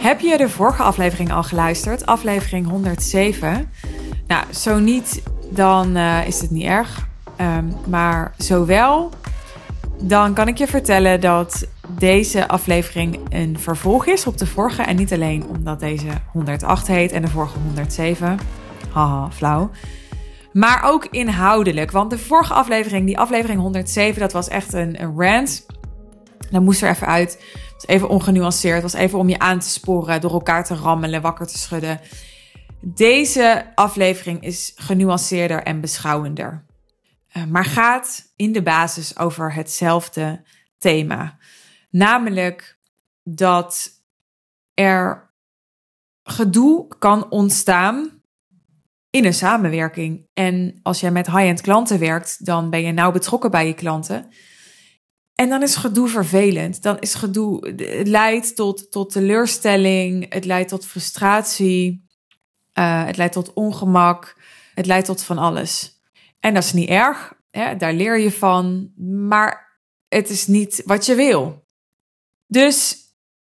Heb je de vorige aflevering al geluisterd? Aflevering 107. Nou, zo niet, dan uh, is het niet erg. Um, maar zowel, dan kan ik je vertellen dat deze aflevering een vervolg is op de vorige. En niet alleen omdat deze 108 heet en de vorige 107. Haha, flauw. Maar ook inhoudelijk. Want de vorige aflevering, die aflevering 107, dat was echt een rant. Dan moest er even uit. Even ongenuanceerd. Het was even om je aan te sporen, door elkaar te rammelen, wakker te schudden. Deze aflevering is genuanceerder en beschouwender. Uh, maar gaat in de basis over hetzelfde thema. Namelijk dat er gedoe kan ontstaan in een samenwerking. En als jij met high-end klanten werkt, dan ben je nauw betrokken bij je klanten. En dan is gedoe vervelend. Dan is gedoe, het leidt tot, tot teleurstelling, het leidt tot frustratie, uh, het leidt tot ongemak, het leidt tot van alles. En dat is niet erg, hè? daar leer je van, maar het is niet wat je wil. Dus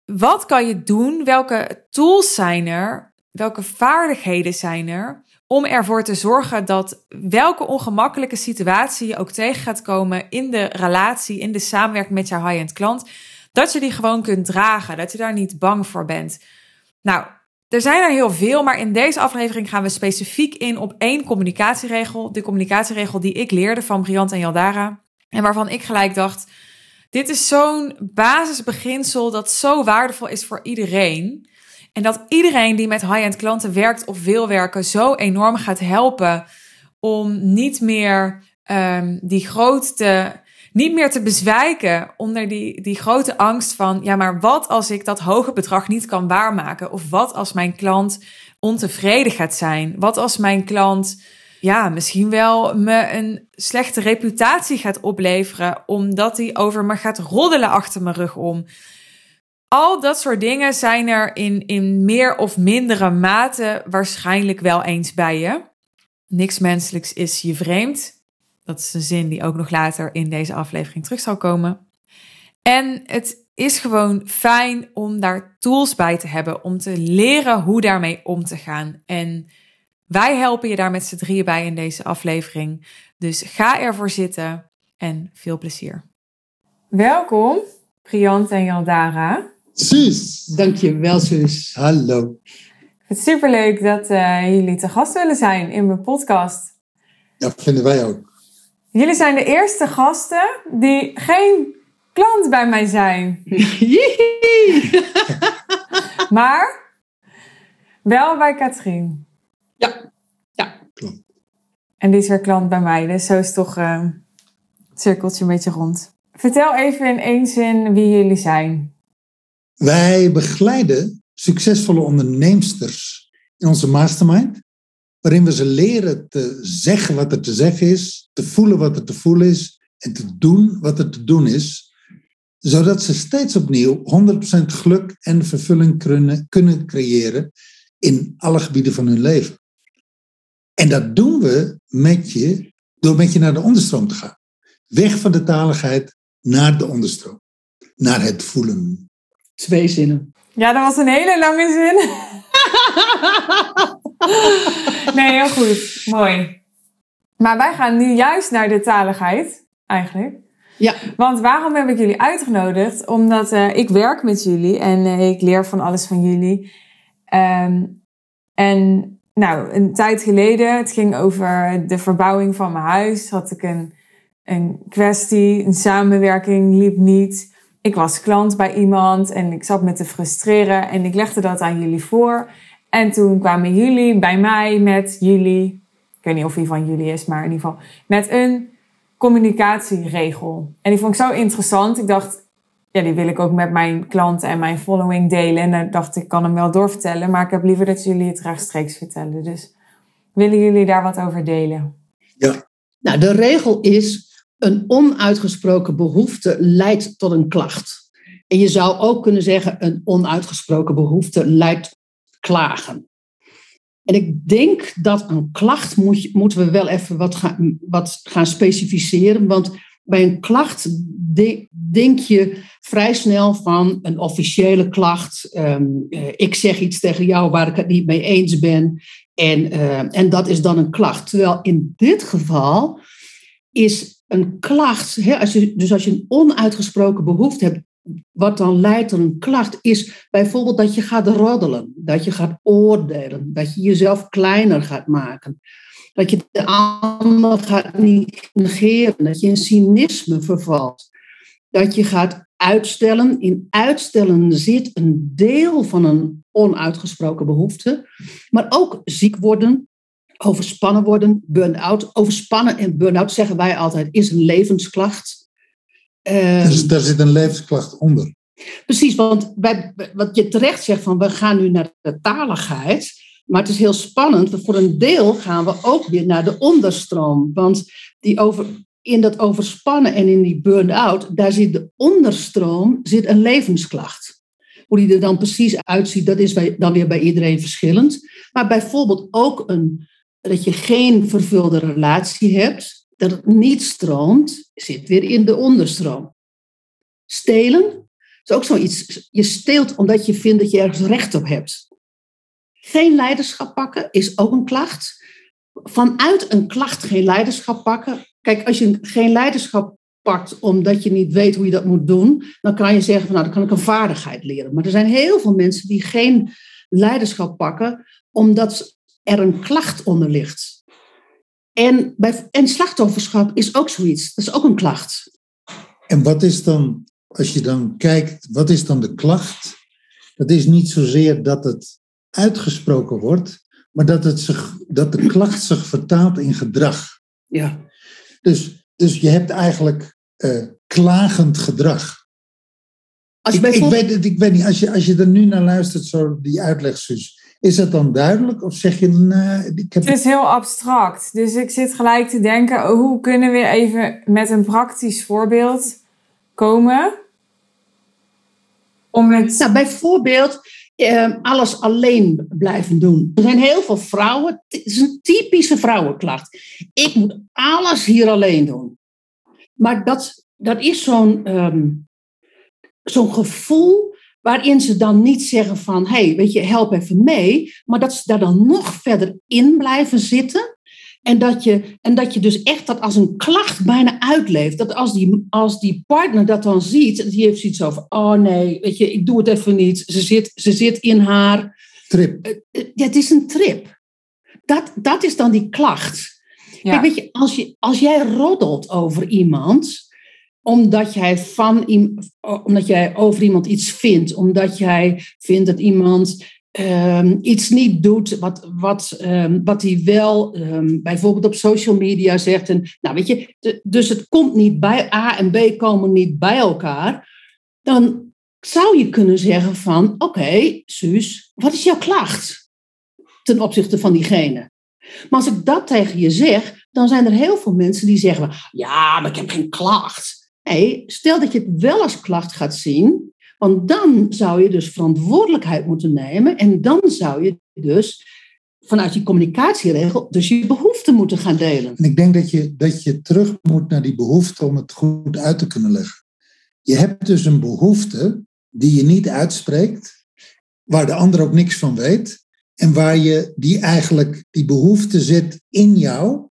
wat kan je doen? Welke tools zijn er? Welke vaardigheden zijn er om ervoor te zorgen dat welke ongemakkelijke situatie je ook tegen gaat komen in de relatie, in de samenwerking met jouw high-end klant, dat je die gewoon kunt dragen, dat je daar niet bang voor bent. Nou, er zijn er heel veel, maar in deze aflevering gaan we specifiek in op één communicatieregel. De communicatieregel die ik leerde van Briant en Yaldara. En waarvan ik gelijk dacht, dit is zo'n basisbeginsel dat zo waardevol is voor iedereen. En dat iedereen die met high-end klanten werkt of wil werken, zo enorm gaat helpen om niet meer um, die grote, niet meer te bezwijken onder die, die grote angst van, ja, maar wat als ik dat hoge bedrag niet kan waarmaken? Of wat als mijn klant ontevreden gaat zijn? Wat als mijn klant, ja, misschien wel me een slechte reputatie gaat opleveren, omdat hij over me gaat roddelen achter mijn rug om? Al dat soort dingen zijn er in, in meer of mindere mate waarschijnlijk wel eens bij je. Niks menselijks is je vreemd. Dat is een zin die ook nog later in deze aflevering terug zal komen. En het is gewoon fijn om daar tools bij te hebben, om te leren hoe daarmee om te gaan. En wij helpen je daar met z'n drieën bij in deze aflevering. Dus ga ervoor zitten en veel plezier. Welkom, Priant en Jaldara. Suus. Dankjewel, Suus. Hallo. Het is superleuk dat uh, jullie te gast willen zijn in mijn podcast. Ja, vinden wij ook. Jullie zijn de eerste gasten die geen klant bij mij zijn. maar wel bij Katrien. Ja, ja. Klopt. En die is weer klant bij mij, dus zo is toch uh, het cirkeltje een beetje rond. Vertel even in één zin wie jullie zijn. Wij begeleiden succesvolle onderneemsters in onze mastermind, waarin we ze leren te zeggen wat er te zeggen is, te voelen wat er te voelen is en te doen wat er te doen is, zodat ze steeds opnieuw 100% geluk en vervulling kunnen, kunnen creëren in alle gebieden van hun leven. En dat doen we met je door met je naar de onderstroom te gaan. Weg van de taligheid naar de onderstroom, naar het voelen. Twee zinnen. Ja, dat was een hele lange zin. nee, heel goed. Mooi. Maar wij gaan nu juist naar de taligheid, eigenlijk. Ja. Want waarom heb ik jullie uitgenodigd? Omdat uh, ik werk met jullie en uh, ik leer van alles van jullie. Um, en nou, een tijd geleden, het ging over de verbouwing van mijn huis, had ik een, een kwestie, een samenwerking liep niet ik was klant bij iemand en ik zat me te frustreren en ik legde dat aan jullie voor. En toen kwamen jullie bij mij met jullie, ik weet niet of wie van jullie is, maar in ieder geval met een communicatieregel. En die vond ik zo interessant. Ik dacht, ja, die wil ik ook met mijn klanten en mijn following delen. En dan dacht ik, kan hem wel doorvertellen, maar ik heb liever dat jullie het rechtstreeks vertellen. Dus willen jullie daar wat over delen? Ja. Nou, de regel is een onuitgesproken behoefte leidt tot een klacht. En je zou ook kunnen zeggen, een onuitgesproken behoefte leidt klagen. En ik denk dat een klacht moet, moeten we wel even wat gaan, wat gaan specificeren. Want bij een klacht denk je vrij snel van een officiële klacht. Ehm, eh, ik zeg iets tegen jou waar ik het niet mee eens ben. En, uh, en dat is dan een klacht. Terwijl in dit geval is een klacht, hè, als je, dus als je een onuitgesproken behoefte hebt, wat dan leidt tot een klacht, is bijvoorbeeld dat je gaat roddelen, dat je gaat oordelen, dat je jezelf kleiner gaat maken, dat je de ander gaat negeren, dat je in cynisme vervalt, dat je gaat uitstellen. In uitstellen zit een deel van een onuitgesproken behoefte, maar ook ziek worden, overspannen worden, burn-out. Overspannen en burn-out zeggen wij altijd is een levensklacht. dus daar zit een levensklacht onder. Precies, want bij, wat je terecht zegt van we gaan nu naar de taligheid. Maar het is heel spannend. Voor een deel gaan we ook weer naar de onderstroom. Want die over, in dat overspannen en in die burn-out, daar zit de onderstroom zit een levensklacht. Hoe die er dan precies uitziet, dat is dan weer bij iedereen verschillend. Maar bijvoorbeeld ook een, dat je geen vervulde relatie hebt, dat het niet stroomt, zit weer in de onderstroom. Stelen is ook zoiets. Je steelt omdat je vindt dat je ergens recht op hebt. Geen leiderschap pakken is ook een klacht. Vanuit een klacht geen leiderschap pakken. Kijk, als je geen leiderschap pakt omdat je niet weet hoe je dat moet doen, dan kan je zeggen van nou, dan kan ik een vaardigheid leren. Maar er zijn heel veel mensen die geen leiderschap pakken omdat er een klacht onder ligt. En, bij, en slachtofferschap is ook zoiets. Dat is ook een klacht. En wat is dan, als je dan kijkt, wat is dan de klacht? Dat is niet zozeer dat het uitgesproken wordt, maar dat, het zich, dat de klacht zich vertaalt in gedrag. Ja. Dus, dus je hebt eigenlijk uh, klagend gedrag. Als je ik, ik, weet, ik weet niet, als je, als je er nu naar luistert, zo die uitleg, Suus, is dat dan duidelijk? Of zeg je, nee, ik heb... Het is heel abstract. Dus ik zit gelijk te denken, hoe kunnen we even met een praktisch voorbeeld komen? Om het... Nou, bijvoorbeeld, Ehm, alles alleen blijven doen. Er zijn heel veel vrouwen, het is een typische vrouwenklacht. Ik moet alles hier alleen doen. Maar dat, dat is zo'n ehm, zo'n gevoel waarin ze dan niet zeggen van, hé, hey, weet je, help even mee, maar dat ze daar dan nog verder in blijven zitten en dat, je, en dat je dus echt dat als een klacht bijna uitleeft. Dat als die, als die partner dat dan ziet, die heeft zoiets over: oh nee, weet je, ik doe het even niet. Ze zit, ze zit in haar. Trip. Eh, eh, ja, het is een trip. Dat, dat is dan die klacht. Ja. Kijk, weet je, als, je, als jij roddelt over iemand, omdat jij, van, omdat jij over iemand iets vindt, omdat jij vindt dat iemand um, iets niet doet wat, wat, um, wat hij wel um, bijvoorbeeld op social media zegt. En, nou, weet je, dus het komt niet bij, A en B komen niet bij elkaar. Dan zou je kunnen zeggen van, oké, Suus, wat is jouw klacht ten opzichte van diegene? Maar als ik dat tegen je zeg, dan zijn er heel veel mensen die zeggen, ja, maar ik heb geen klacht. Nee, stel dat je het wel als klacht gaat zien, want dan zou je dus verantwoordelijkheid moeten nemen en dan zou je dus vanuit die communicatieregel dus je behoeften moeten gaan delen. En ik denk dat je, dat je terug moet naar die behoefte om het goed uit te kunnen leggen. Je hebt dus een behoefte die je niet uitspreekt, waar de ander ook niks van weet en waar je die eigenlijk, die behoefte zit in jou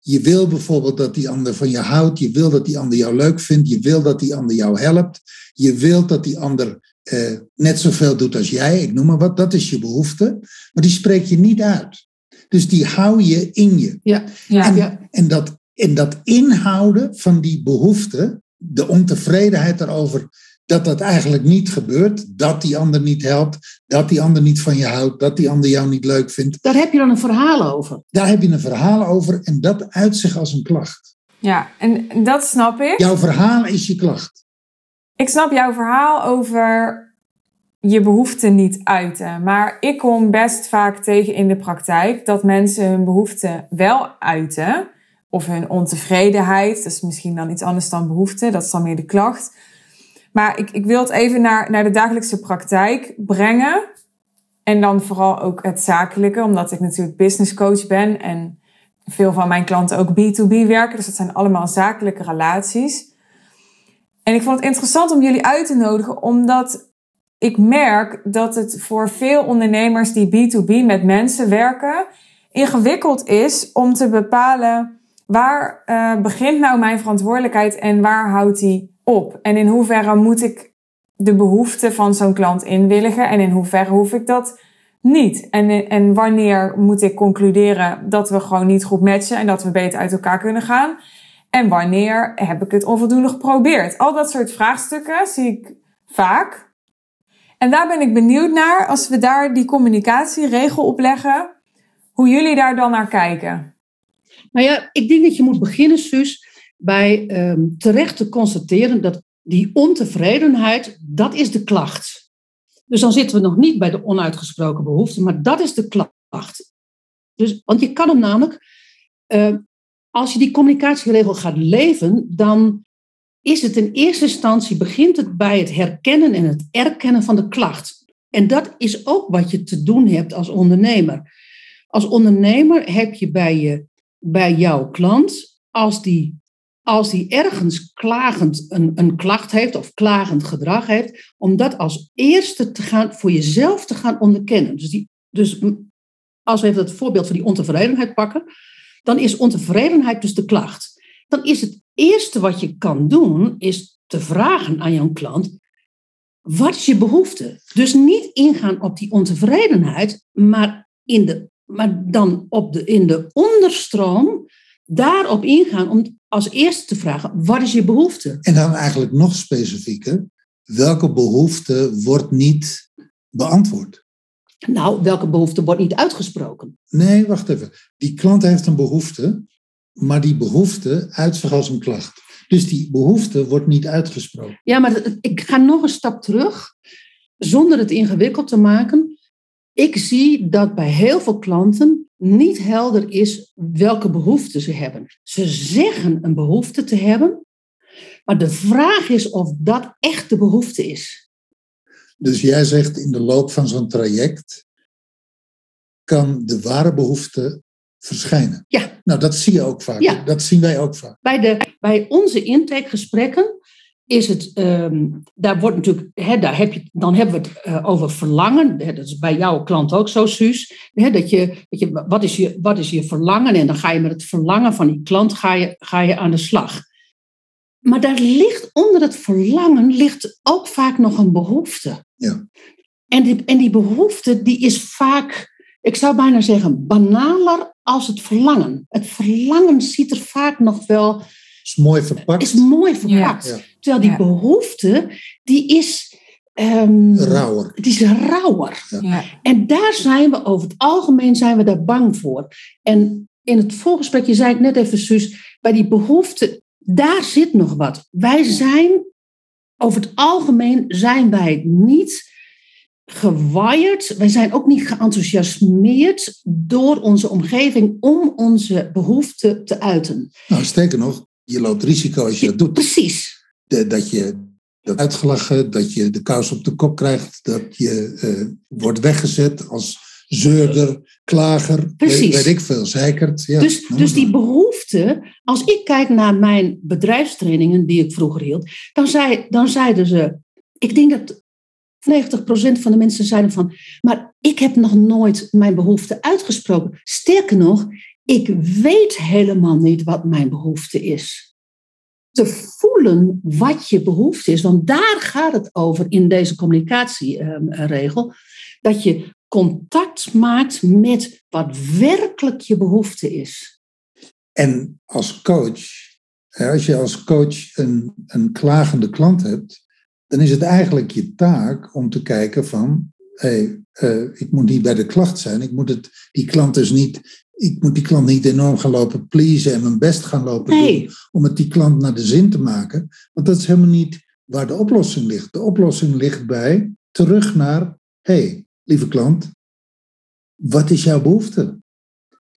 je wil bijvoorbeeld dat die ander van je houdt. Je wil dat die ander jou leuk vindt. Je wil dat die ander jou helpt. Je wilt dat die ander eh, net zoveel doet als jij. Ik noem maar wat. Dat is je behoefte. Maar die spreek je niet uit. Dus die hou je in je. Ja, ja, en, ja. en, dat, en dat inhouden van die behoefte, de ontevredenheid daarover dat dat eigenlijk niet gebeurt. Dat die ander niet helpt, dat die ander niet van je houdt, dat die ander jou niet leuk vindt. Daar heb je dan een verhaal over. Daar heb je een verhaal over en dat uit zich als een klacht. Ja, en dat snap ik. Jouw verhaal is je klacht. Ik snap jouw verhaal over je behoeften niet uiten. Maar ik kom best vaak tegen in de praktijk dat mensen hun behoeften wel uiten. Of hun ontevredenheid, dat is misschien dan iets anders dan behoefte, dat is dan meer de klacht. Maar ik, ik wil het even naar, naar de dagelijkse praktijk brengen. En dan vooral ook het zakelijke, omdat ik natuurlijk business coach ben. En veel van mijn klanten ook B2B werken. Dus dat zijn allemaal zakelijke relaties. En ik vond het interessant om jullie uit te nodigen, omdat ik merk dat het voor veel ondernemers die B2B met mensen werken, ingewikkeld is om te bepalen waar uh, begint nou mijn verantwoordelijkheid en waar houdt die op? En in hoeverre moet ik de behoeften van zo'n klant inwilligen en in hoeverre hoef ik dat niet? En, en wanneer moet ik concluderen dat we gewoon niet goed matchen en dat we beter uit elkaar kunnen gaan? En wanneer heb ik het onvoldoende geprobeerd? Al dat soort vraagstukken zie ik vaak. En daar ben ik benieuwd naar, als we daar die communicatieregel op leggen, hoe jullie daar dan naar kijken. Nou ja, ik denk dat je moet beginnen, Suus, bij um, terecht te constateren dat die ontevredenheid, dat is de klacht. Dus dan zitten we nog niet bij de onuitgesproken behoefte, maar dat is de klacht. Dus, want je kan hem namelijk, uh, als je die communicatieregel gaat leven, dan is het in eerste instantie, begint het bij het herkennen en het erkennen van de klacht. En dat is ook wat je te doen hebt als ondernemer. Als ondernemer heb je bij, je, bij jouw klant, als die, als die ergens klagend een, een klacht heeft of klagend gedrag heeft, om dat als eerste te gaan, voor jezelf te gaan onderkennen. Dus, die, dus als we even het voorbeeld van die ontevredenheid pakken, dan is ontevredenheid dus de klacht. Dan is het eerste wat je kan doen, is te vragen aan jouw klant, wat is je behoefte? Dus niet ingaan op die ontevredenheid, maar, in de, maar dan op de, in de onderstroom daarop ingaan om als eerste te vragen, wat is je behoefte? En dan eigenlijk nog specifieker, welke behoefte wordt niet beantwoord? Nou, welke behoefte wordt niet uitgesproken? Nee, wacht even. Die klant heeft een behoefte, maar die behoefte uit zich als een klacht. Dus die behoefte wordt niet uitgesproken. Ja, maar ik ga nog een stap terug, zonder het ingewikkeld te maken. Ik zie dat bij heel veel klanten niet helder is welke behoeften ze hebben. Ze zeggen een behoefte te hebben, maar de vraag is of dat echt de behoefte is. Dus jij zegt in de loop van zo'n traject kan de ware behoefte verschijnen. Ja. Nou, dat zie je ook vaak. Ja. Dat zien wij ook vaak. Bij, de, bij onze intakegesprekken is het, um, daar wordt natuurlijk, hè, daar heb je, dan hebben we het uh, over verlangen. Dat is bij jouw klant ook zo, Suus. Dat je, dat je, wat, is je, wat is je verlangen? En dan ga je met het verlangen van die klant ga je, ga je aan de slag. Maar daar ligt onder het verlangen ligt ook vaak nog een behoefte. Ja. En die, en die behoefte die is vaak, ik zou bijna zeggen, banaler als het verlangen. Het verlangen ziet er vaak nog wel. Is mooi verpakt. Is mooi verpakt. Ja. Terwijl die behoefte, die is. Um, rauwer. Het is rauwer. Ja. En daar zijn we over het algemeen zijn we daar bang voor. En in het voorgesprek, je zei het net even, Suus, bij die behoefte daar zit nog wat. Wij zijn, over het algemeen zijn wij niet gewired, wij zijn ook niet geenthousiasmeerd door onze omgeving om onze behoeften te uiten. Nou, sterker nog, je loopt risico als je dat doet. Precies. De, dat je dat uitgelachen, dat je de kous op de kop krijgt, dat je uh, wordt weggezet als zeurder, klager, Precies. Weet, ik veel, zeikert. Ja, dus, dus die behoefte, als ik kijk naar mijn bedrijfstrainingen die ik vroeger hield, dan, zei, dan zeiden ze, ik denk dat 90% van de mensen zeiden van, maar ik heb nog nooit mijn behoefte uitgesproken. Sterker nog, ik weet helemaal niet wat mijn behoefte is. Te voelen wat je behoefte is, want daar gaat het over in deze communicatieregel, dat je contact maakt met wat werkelijk je behoefte is. En als coach, als je als coach een, een klagende klant hebt, dan is het eigenlijk je taak om te kijken van, hey, uh, ik moet niet bij de klacht zijn, ik moet het, die klant dus niet, ik moet die klant niet enorm gaan lopen pleasen en mijn best gaan lopen doen om het die klant naar de zin te maken, want dat is helemaal niet waar de oplossing ligt. De oplossing ligt bij terug naar, hey, lieve klant, wat is jouw behoefte?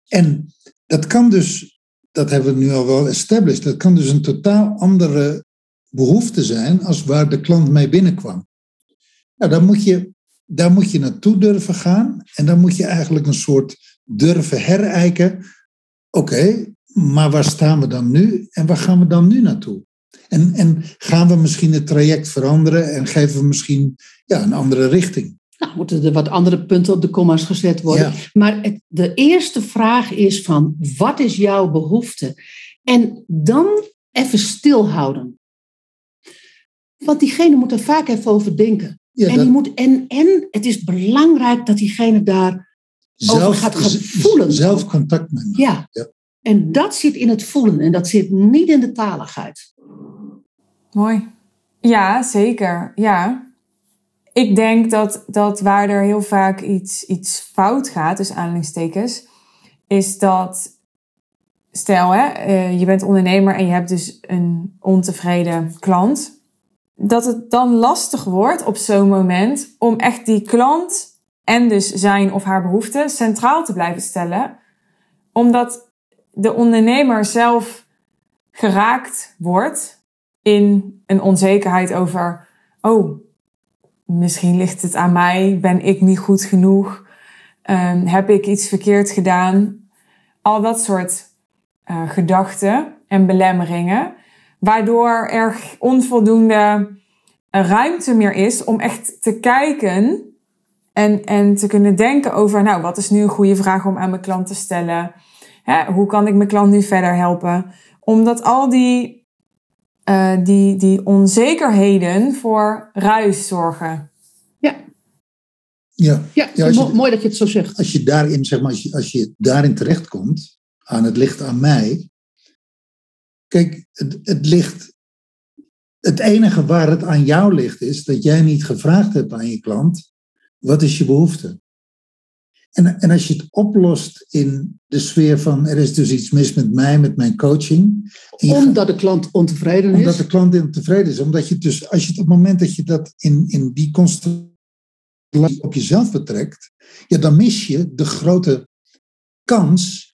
En dat kan dus, dat hebben we nu al wel established, dat kan dus een totaal andere behoefte zijn als waar de klant mee binnenkwam. Nou, dan moet je, daar moet je naartoe durven gaan en dan moet je eigenlijk een soort durven herijken. oké, maar waar staan we dan nu en waar gaan we dan nu naartoe? En, en gaan we misschien het traject veranderen en geven we misschien ja, een andere richting? Nou, moeten er wat andere punten op de commas gezet worden. Maar het, de eerste vraag is van, wat is jouw behoefte? En dan even stilhouden. Want diegene moet er vaak even over denken. en, die moet, en, en het is belangrijk dat diegene daar zelf, over gaat voelen. Zelf contact met Ja. ja. En dat zit in het voelen en dat zit niet in de taligheid. Mooi. Ja, zeker. Ja. Ik denk dat, dat waar er heel vaak iets, iets fout gaat, dus aanhalingstekens, is dat, stel hè, eh, je bent ondernemer en je hebt dus een ontevreden klant, dat het dan lastig wordt op zo'n moment om echt die klant en dus zijn of haar behoeften centraal te blijven stellen, omdat de ondernemer zelf geraakt wordt in een onzekerheid over, oh, misschien ligt het aan mij, ben ik niet goed genoeg, um, heb ik iets verkeerd gedaan, al dat soort uh, gedachten en belemmeringen, waardoor er onvoldoende ruimte meer is om echt te kijken en, en te kunnen denken over, nou, wat is nu een goede vraag om aan mijn klant te stellen? Hè, hoe kan ik mijn klant nu verder helpen? Omdat al die, uh, die, die onzekerheden voor ruis zorgen. Ja. Ja, ja, ja mooi dat je het zo zegt. Als je daarin, zeg maar, als je, als je daarin terechtkomt, aan het licht aan mij. Kijk, het, het ligt. Het enige waar het aan jou ligt, is dat jij niet gevraagd hebt aan je klant: wat is je behoefte? En, en als je het oplost in de sfeer van er is dus iets mis met mij, met mijn coaching. Omdat de klant ontevreden is? Omdat de klant ontevreden is. Omdat je dus, als je het op het moment dat je dat in, in die constellatie op jezelf betrekt, ja, dan mis je de grote kans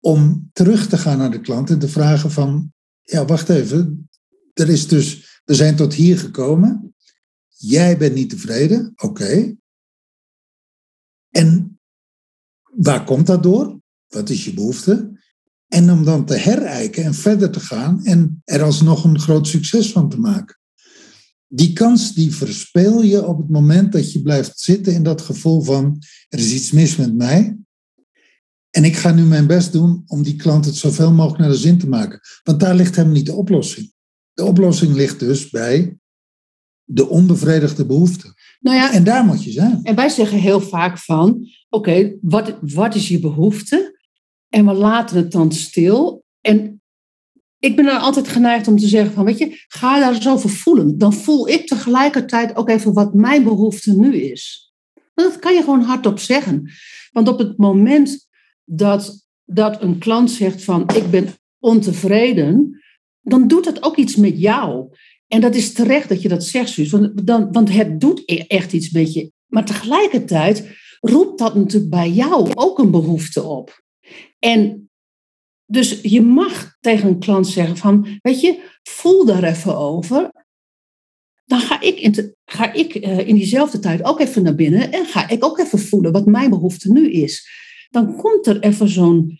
om terug te gaan naar de klant en te vragen van, ja, wacht even, er is dus, we zijn tot hier gekomen. Jij bent niet tevreden, oké. En Waar komt dat door? Wat is je behoefte? En om dan te herijken en verder te gaan en er alsnog een groot succes van te maken. Die kans die verspeel je op het moment dat je blijft zitten in dat gevoel van er is iets mis met mij. En ik ga nu mijn best doen om die klant het zoveel mogelijk naar de zin te maken. Want daar ligt helemaal niet de oplossing. De oplossing ligt dus bij de onbevredigde behoeften. Nou ja, en daar moet je zijn. En wij zeggen heel vaak van, oké, wat, wat is je behoefte? En we laten het dan stil. En ik ben dan altijd geneigd om te zeggen van, weet je, ga daar eens over voelen. Dan voel ik tegelijkertijd ook even wat mijn behoefte nu is. Dat kan je gewoon hardop zeggen. Want op het moment dat, dat een klant zegt van, ik ben ontevreden, dan doet dat ook iets met jou. En dat is terecht dat je dat zegt, Suus, want, dan, want het doet e-, echt iets met je. Maar tegelijkertijd roept dat natuurlijk bij jou ook een behoefte op. En dus je mag tegen een klant zeggen van, weet je, voel daar even over. Dan ga ik, in, ga ik uh, in diezelfde tijd ook even naar binnen en ga ik ook even voelen wat mijn behoefte nu is. Dan komt er even zo'n,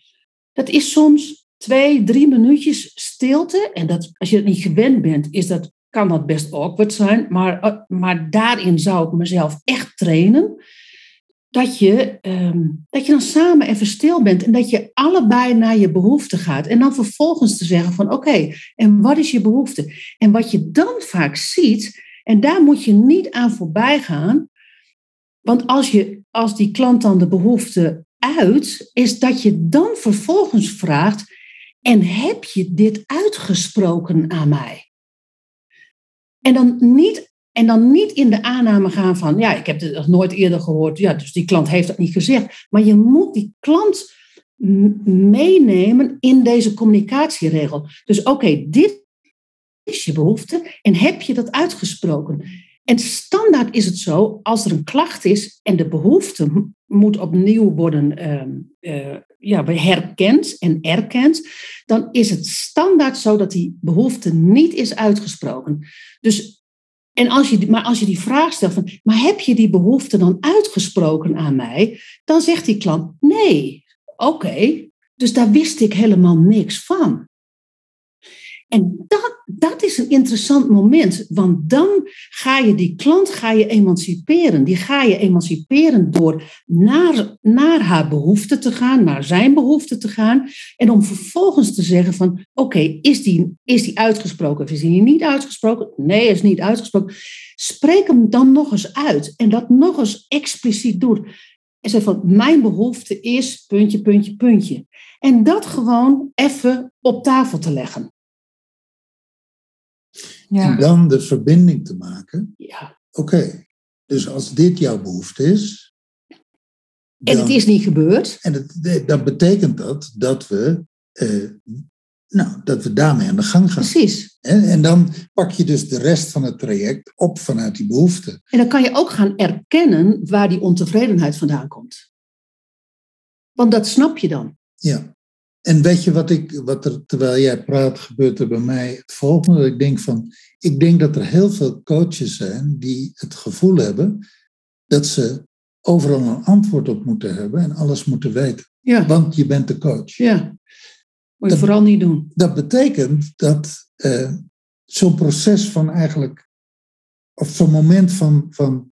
dat is soms twee, drie minuutjes stilte. En dat, als je het niet gewend bent, is dat kan dat best awkward zijn, maar, eh, maar daarin zou ik mezelf echt trainen. Dat je, ehm, dat je dan samen even stil bent en dat je allebei naar je behoefte gaat. En dan vervolgens te zeggen van oké, en wat is je behoefte? En wat je dan vaak ziet, en daar moet je niet aan voorbij gaan. Want als, je, als die klant dan de behoefte uit, is dat je dan vervolgens vraagt, en heb je dit uitgesproken aan mij? En dan niet, en dan niet in de aanname gaan van, ja, ik heb nog nooit eerder gehoord, ja, dus die klant heeft dat niet gezegd. Maar je moet die klant meenemen in deze communicatieregel. Dus oké, dit is je behoefte en heb je dat uitgesproken? En standaard is het zo, als er een klacht is en de behoefte moet opnieuw worden uh, ja, herkend en erkend, dan is het standaard zo dat die behoefte niet is uitgesproken. Dus, en als je, maar als je die vraag stelt van, maar heb je die behoefte dan uitgesproken aan mij? Dan zegt die klant, nee, oké, Dus daar wist ik helemaal niks van. En dat, dat is een interessant moment, want dan ga je die klant ga je emanciperen. Die ga je emanciperen door naar, naar haar behoefte te gaan, naar zijn behoefte te gaan. En om vervolgens te zeggen van, oké, is, die, is die uitgesproken of is die niet uitgesproken? Nee, is niet uitgesproken. Spreek hem dan nog eens uit en dat nog eens expliciet doet. En zeg van, mijn behoefte is puntje, puntje, puntje. En dat gewoon even op tafel te leggen. Ja. En dan de verbinding te maken. Ja. Oké, dus als dit jouw behoefte is. en het is niet gebeurd. En het, dan betekent dat dat we, eh, nou, dat we daarmee aan de gang gaan. Precies. En, en dan pak je dus de rest van het traject op vanuit die behoefte. En dan kan je ook gaan erkennen waar die ontevredenheid vandaan komt. Want dat snap je dan. Ja. En weet je wat ik, wat er terwijl jij praat, gebeurt er bij mij het volgende. Ik denk van, ik denk dat er heel veel coaches zijn die het gevoel hebben dat ze overal een antwoord op moeten hebben en alles moeten weten. Ja. Want je bent de coach. Ja. Moet je dat, vooral niet doen. Dat betekent dat uh, zo'n proces van eigenlijk, of zo'n moment van, van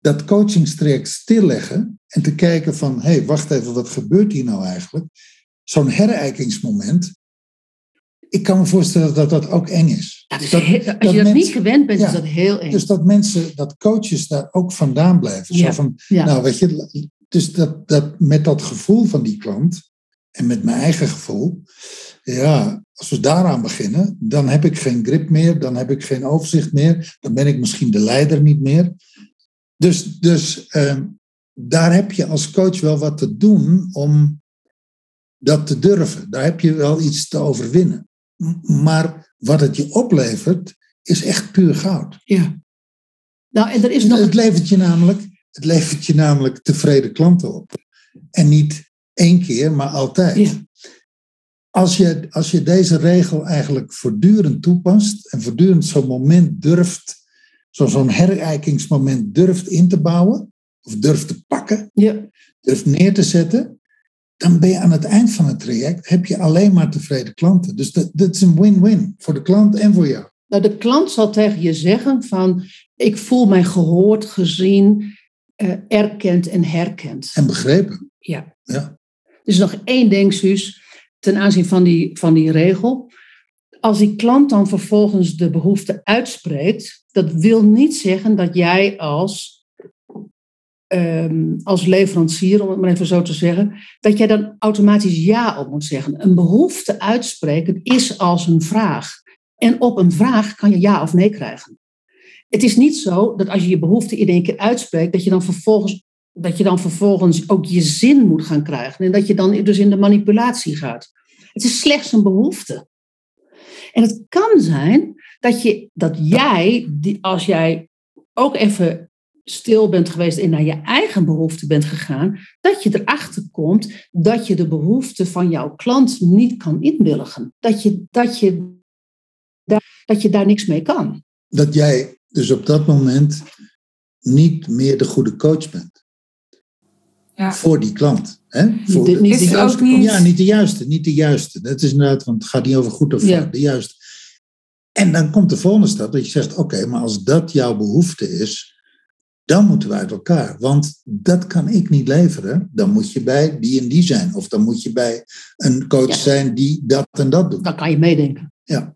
dat coachingstraject stilleggen en te kijken van, hé, hey, wacht even, wat gebeurt hier nou eigenlijk? Zo'n herijkingsmoment. Ik kan me voorstellen dat dat ook eng is. Dat is als je dat niet gewend bent, is dat heel eng. Dus dat mensen, dat coaches daar ook vandaan blijven. Zo van, nou weet je, dus dat, dat met dat gevoel van die klant en met mijn eigen gevoel, ja, als we daaraan beginnen, dan heb ik geen grip meer, dan heb ik geen overzicht meer, dan ben ik misschien de leider niet meer. Dus, dus uh, daar heb je als coach wel wat te doen om dat te durven. Daar heb je wel iets te overwinnen. Maar wat het je oplevert, is echt puur goud. Ja. Nou, en er is nog... Het levert je namelijk, het levert je namelijk tevreden klanten op. En niet één keer, maar altijd. Ja. Als, je, als je deze regel eigenlijk voortdurend toepast en voortdurend zo'n moment durft, zo'n herijkingsmoment durft in te bouwen, of durft te pakken, ja. durft neer te zetten, dan ben je aan het eind van het traject, heb je alleen maar tevreden klanten. Dus dat, dat is een win-win voor de klant en voor jou. Nou, de klant zal tegen je zeggen van, ik voel mij gehoord, gezien, uh, erkend en herkend. En begrepen. Ja. ja. Er is nog één ding, Suus, ten aanzien van die, van die regel. Als die klant dan vervolgens de behoefte uitspreekt, dat wil niet zeggen dat jij als um, als leverancier, om het maar even zo te zeggen, dat jij dan automatisch ja op moet zeggen. Een behoefte uitspreken is als een vraag. En op een vraag kan je ja of nee krijgen. Het is niet zo dat als je je behoefte in één keer uitspreekt, dat je dan vervolgens, dat je dan vervolgens ook je zin moet gaan krijgen. En dat je dan dus in de manipulatie gaat. Het is slechts een behoefte. En het kan zijn dat, je, dat jij, als jij ook even stil bent geweest en naar je eigen behoefte bent gegaan, dat je erachter komt dat je de behoefte van jouw klant niet kan inwilligen. Dat je, dat je, daar, dat je daar niks mee kan. Dat jij dus op dat moment niet meer de goede coach bent. Ja. Voor die klant. Hè? Voor de, niet de juiste niet... Ja, niet de juiste. Niet de juiste. Dat is inderdaad, want het gaat niet over goed of fout. Ja. De juiste. En dan komt de volgende stap dat je zegt: Oké, maar als dat jouw behoefte is, dan moeten we uit elkaar. Want dat kan ik niet leveren. Dan moet je bij die en die zijn. Of dan moet je bij een coach zijn die dat en dat doet. Dan kan je meedenken. Ja.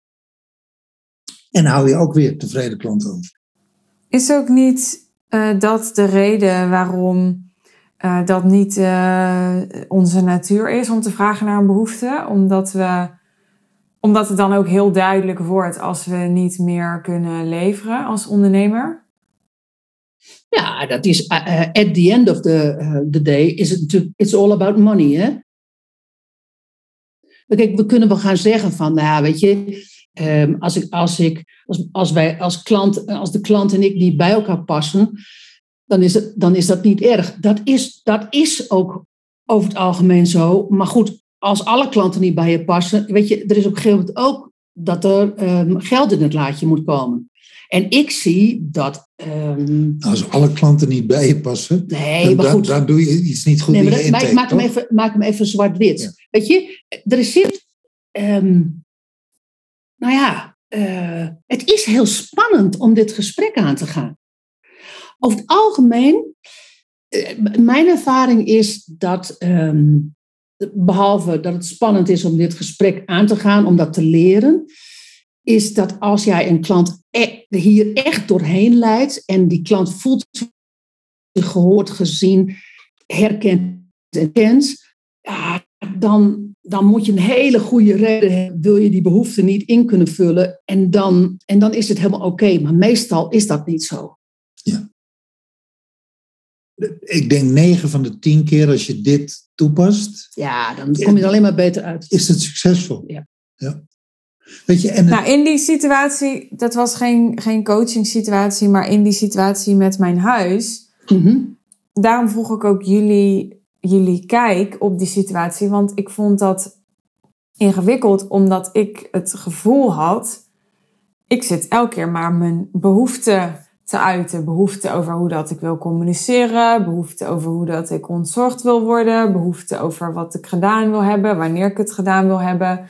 En hou je ook weer tevreden klanten over. Is ook niet uh, dat de reden waarom uh, dat niet uh, onze natuur is om te vragen naar een behoefte? Omdat, we, omdat het dan ook heel duidelijk wordt als we niet meer kunnen leveren als ondernemer? Ja, dat is uh, at the end of the, uh, the day is het natuurlijk, it's all about money, hè? Kijk, we kunnen wel gaan zeggen van, nou ja, weet je, um, als, ik, als, ik, als, als wij als klant, als de klant en ik niet bij elkaar passen, dan is, het, dan is dat niet erg. Dat is, dat is ook over het algemeen zo. Maar goed, als alle klanten niet bij je passen, weet je, er is op een gegeven moment ook dat er um, geld in het laadje moet komen. En ik zie dat. ehm, Als alle klanten niet bij je passen, nee, dan, maar goed. dan doe je iets niet goed Nee, in maar dat- intake, maak hem, even, maak hem even zwart-wit. Ja. Weet je, er zit. ehm, nou ja, eh, het is heel spannend om dit gesprek aan te gaan. Over het algemeen, eh, mijn ervaring is dat, ehm, behalve dat het spannend is om dit gesprek aan te gaan, om dat te leren, is dat als jij een klant e- hier echt doorheen leidt en die klant voelt zich gehoord, gezien, herkend en kent, ja, dan, dan moet je een hele goede reden hebben, wil je die behoefte niet in kunnen vullen en dan, en dan is het helemaal oké. Maar meestal is dat niet zo. Ik denk 9 van de 10 keer als je dit toepast, Ja, dan kom je er alleen maar beter uit. is het succesvol. Ja. ja. Weet je, en Nou, in die situatie, dat was geen, geen coaching situatie, maar in die situatie met mijn huis, Mhm. daarom vroeg ik ook jullie, jullie kijk op die situatie. Want ik vond dat ingewikkeld, omdat ik het gevoel had. Ik zit elke keer maar mijn behoeften te uiten. Behoeften over hoe dat ik wil communiceren. Behoeften over hoe dat ik ontzorgd wil worden. Behoeften over wat ik gedaan wil hebben. Wanneer ik het gedaan wil hebben.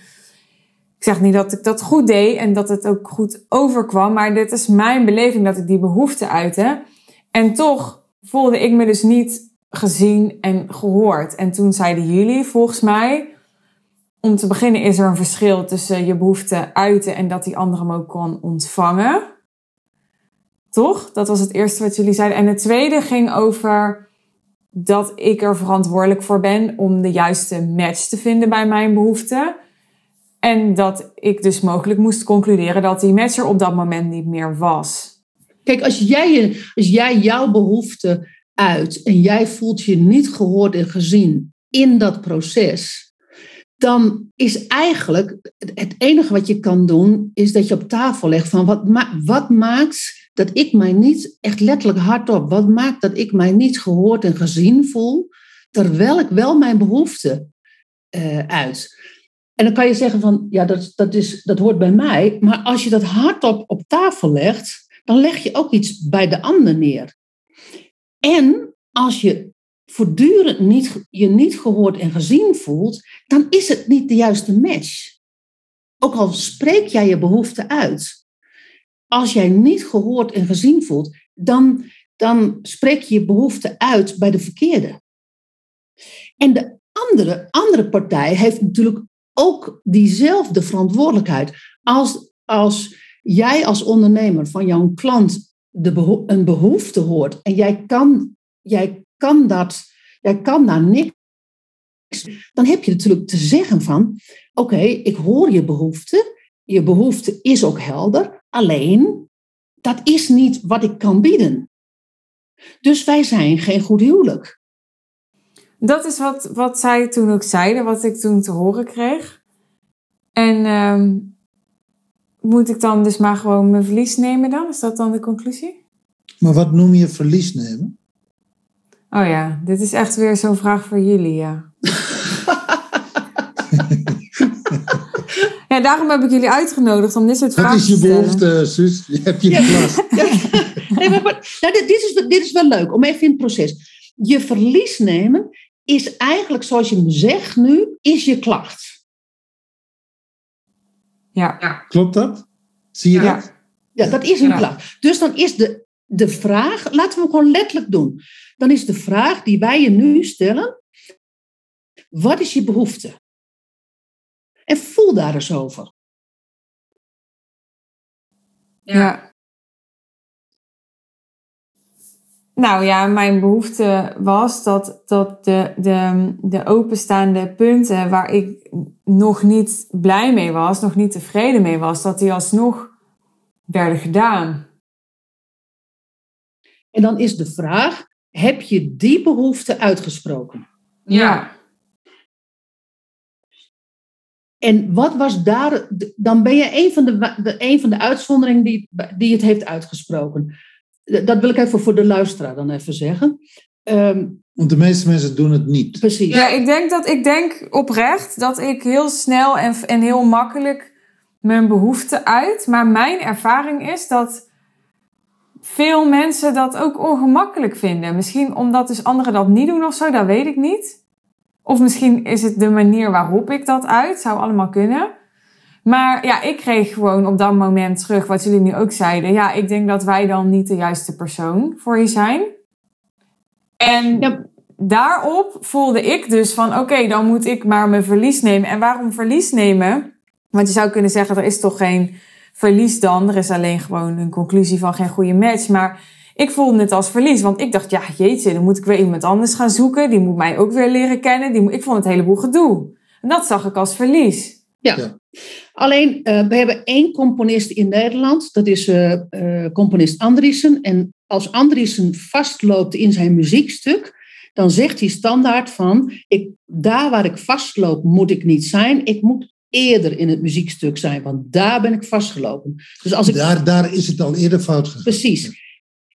Ik zeg niet dat ik dat goed deed en dat het ook goed overkwam. Maar dit is mijn beleving dat ik die behoeften uitte. En toch voelde ik me dus niet gezien en gehoord. En toen zeiden jullie, volgens mij, om te beginnen is er een verschil tussen je behoefte uiten en dat die ander hem ook kon ontvangen. Toch? Dat was het eerste wat jullie zeiden. En het tweede ging over dat ik er verantwoordelijk voor ben om de juiste match te vinden bij mijn behoeften. En dat ik dus mogelijk moest concluderen dat die match er op dat moment niet meer was. Kijk, als jij, als jij jouw behoefte uit en jij voelt je niet gehoord en gezien in dat proces, dan is eigenlijk het enige wat je kan doen, is dat je op tafel legt van wat, wat maakt dat ik mij niet, echt letterlijk hardop, wat maakt dat ik mij niet gehoord en gezien voel, terwijl ik wel mijn behoefte eh, uit. En dan kan je zeggen van, ja, dat, dat, is, dat hoort bij mij. Maar als je dat hardop op tafel legt, dan leg je ook iets bij de ander neer. En als je voortdurend niet, je niet gehoord en gezien voelt, dan is het niet de juiste match. Ook al spreek jij je behoefte uit. Als jij niet gehoord en gezien voelt, dan, dan spreek je je behoefte uit bij de verkeerde. En de andere, andere partij heeft natuurlijk ook diezelfde verantwoordelijkheid. Als, als jij als ondernemer van jouw klant de beho een behoefte hoort en jij kan, jij kan dat, jij kan daar niks, dan heb je natuurlijk te zeggen van, oké, ik hoor je behoefte, je behoefte is ook helder, alleen dat is niet wat ik kan bieden. Dus wij zijn geen goed huwelijk. Dat is wat, wat zij toen ook zeiden, wat ik toen te horen kreeg. En ehm, moet ik dan dus maar gewoon mijn verlies nemen dan? Is dat dan de conclusie? maar wat noem je verlies nemen? Oh ja, dit is echt weer zo'n vraag voor jullie, ja. ja, daarom heb ik jullie uitgenodigd om dit soort Wat vragen is je te stellen. behoefte, Suus? Je hebt je Ja. klas. Nee, maar, maar- nou, dit, dit is, dit is wel leuk, om even in het proces. Je verlies nemen is eigenlijk, zoals je hem zegt nu, is je klacht. Ja. Klopt dat? Zie je Ja. dat? Ja, dat is een Ja. klacht. Dus dan is de, de vraag, laten we hem gewoon letterlijk doen. Dan is de vraag die wij je nu stellen, wat is je behoefte? En voel daar eens over. Ja. Nou ja, mijn behoefte was dat, dat de, de, de openstaande punten waar ik nog niet blij mee was, nog niet tevreden mee was, dat die alsnog werden gedaan. En dan is de vraag, heb je die behoefte uitgesproken? Ja. En wat was daar, dan ben je een van de, de, een van de uitzonderingen die, die het heeft uitgesproken. Dat wil ik even voor de luisteraar dan even zeggen. Ehm, Want de meeste mensen doen het niet. precies. Ja, ik denk dat ik denk oprecht dat ik heel snel en, en heel makkelijk mijn behoefte uit. Maar mijn ervaring is dat veel mensen dat ook ongemakkelijk vinden. Misschien omdat dus anderen dat niet doen of zo, dat weet ik niet. Of misschien is het de manier waarop ik dat uit. Zou allemaal kunnen. Maar ja, ik kreeg gewoon op dat moment terug wat jullie nu ook zeiden. Ja, ik denk dat wij dan niet de juiste persoon voor je zijn. En Ja. daarop voelde ik dus van oké, dan moet ik maar mijn verlies nemen. En waarom verlies nemen? Want je zou kunnen zeggen, er is toch geen verlies dan. Er is alleen gewoon een conclusie van geen goede match. Maar ik voelde het als verlies. Want ik dacht, ja jeetje, dan moet ik weer iemand anders gaan zoeken. Die moet mij ook weer leren kennen. Die moet, ik vond het heleboel gedoe. En dat zag ik als verlies. Alleen, eh, we hebben één componist in Nederland. Dat is eh, eh, componist Andriessen. En als Andriessen vastloopt in zijn muziekstuk, dan zegt hij standaard van, ik, daar waar ik vastloop moet ik niet zijn. Ik moet eerder in het muziekstuk zijn, want daar ben ik vastgelopen. Dus als ik Daar, daar is het al eerder fout gegaan. Precies.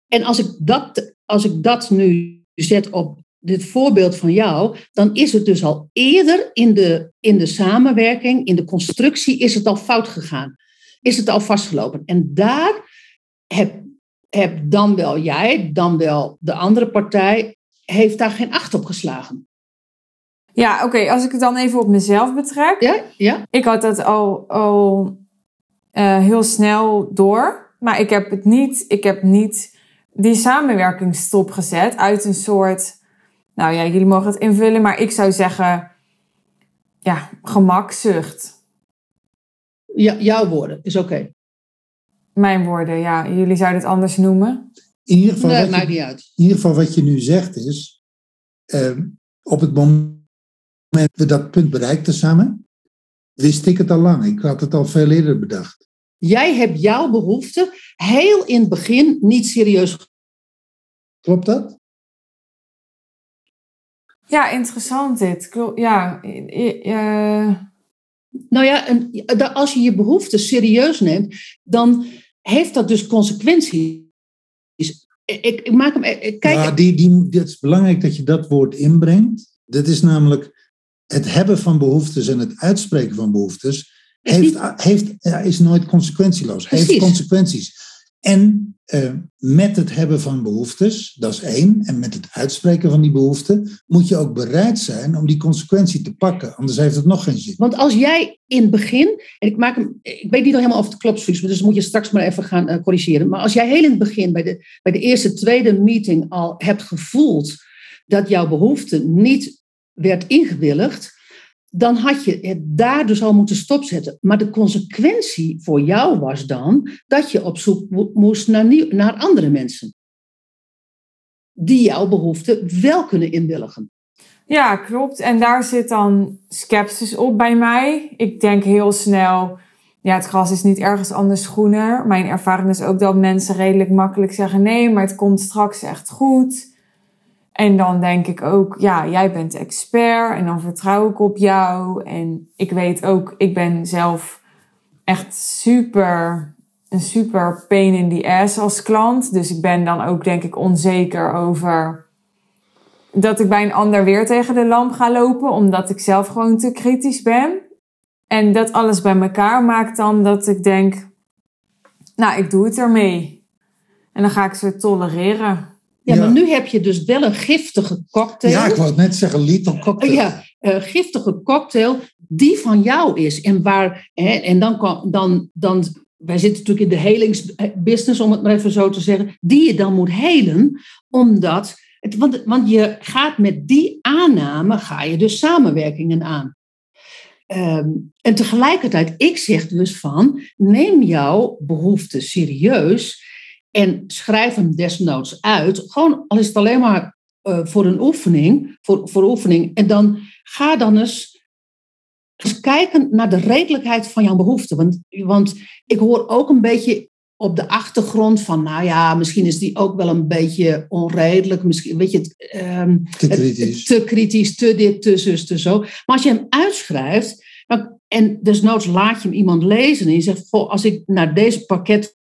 En als ik, dat, als ik dat nu zet op dit voorbeeld van jou, dan is het dus al eerder in de, in de samenwerking, in de constructie, is het al fout gegaan. Is het al vastgelopen. En daar heb, heb dan wel jij, dan wel de andere partij, heeft daar geen acht op geslagen. Ja, oké, als ik het dan even op mezelf betrek. Ja? Ja? Ik had dat al, al eh, heel snel door. Maar ik heb het niet, ik heb niet die samenwerking stopgezet uit een soort. Nou ja, jullie mogen het invullen, maar ik zou zeggen. Ja, gemakzucht. ja jouw woorden, is oké. Mijn woorden, ja. Jullie zouden het anders noemen. In ieder geval, Nee, wat maakt je, niet uit. in ieder geval wat je nu zegt is, ehm, op het moment dat we dat punt bereikten samen, wist ik het al lang. Ik had het al veel eerder bedacht. Jij hebt jouw behoefte heel in het begin niet serieus Klopt dat? Ja, interessant dit. Ja, eh, Nou ja, en als je je behoeften serieus neemt, dan heeft dat dus consequenties. Ik, ik maak hem. ik- Kijk, ja, die, die, het is belangrijk dat je dat woord inbrengt. Dat is namelijk het hebben van behoeftes en het uitspreken van behoeftes. Is Heeft, niet- heeft, ja, is nooit consequentieloos. Heeft consequenties. En eh, met het hebben van behoeftes, dat is één. En met het uitspreken van die behoeften moet je ook bereid zijn om die consequentie te pakken. Anders heeft het nog geen zin. Want als jij in het begin, en ik maak hem, ik weet niet helemaal of het klopt, dus moet je straks maar even gaan eh, corrigeren. Maar als jij heel in het begin, bij de, bij de eerste, tweede meeting al hebt gevoeld dat jouw behoefte niet werd ingewilligd, dan had je het daar dus al moeten stopzetten. Maar de consequentie voor jou was dan dat je op zoek mo- moest naar, naar andere mensen. Die jouw behoefte wel kunnen inwilligen. Ja, klopt. En daar zit dan sceptisch op bij mij. Ik denk heel snel, ja, het gras is niet ergens anders groener. Mijn ervaring is ook dat mensen redelijk makkelijk zeggen nee, maar het komt straks echt goed. En dan denk ik ook, ja, jij bent expert en dan vertrouw ik op jou. En ik weet ook, ik ben zelf echt super, een super pain in the ass als klant. Dus ik ben dan ook denk ik onzeker over dat ik bij een ander weer tegen de lamp ga lopen, omdat ik zelf gewoon te kritisch ben. En dat alles bij elkaar maakt dan dat ik denk, nou, ik doe het ermee. En dan ga ik ze tolereren. Ja, Ja. maar nu heb je dus wel een giftige cocktail. Ja, ik wou net zeggen, lethal cocktail. Ja, eh, giftige cocktail die van jou is. En, waar, hè, en dan, kan, dan, dan, wij zitten natuurlijk in de helingsbusiness, om het maar even zo te zeggen, die je dan moet helen, omdat, het, want, want je gaat met die aanname, ga je dus samenwerkingen aan. Ehm, en tegelijkertijd, ik zeg dus van, neem jouw behoefte serieus en schrijf hem desnoods uit. Gewoon, al is het alleen maar eh, voor een oefening, voor, voor oefening. En dan ga dan eens, eens kijken naar de redelijkheid van jouw behoefte. Want, want ik hoor ook een beetje op de achtergrond van, nou ja, misschien is die ook wel een beetje onredelijk. Misschien, weet je, het, ehm, Te het- kritisch. te kritisch, te dit, te zus, te zo. Maar als je hem uitschrijft, dan- en desnoods laat je hem iemand lezen en je zegt, goh, als ik naar deze pakket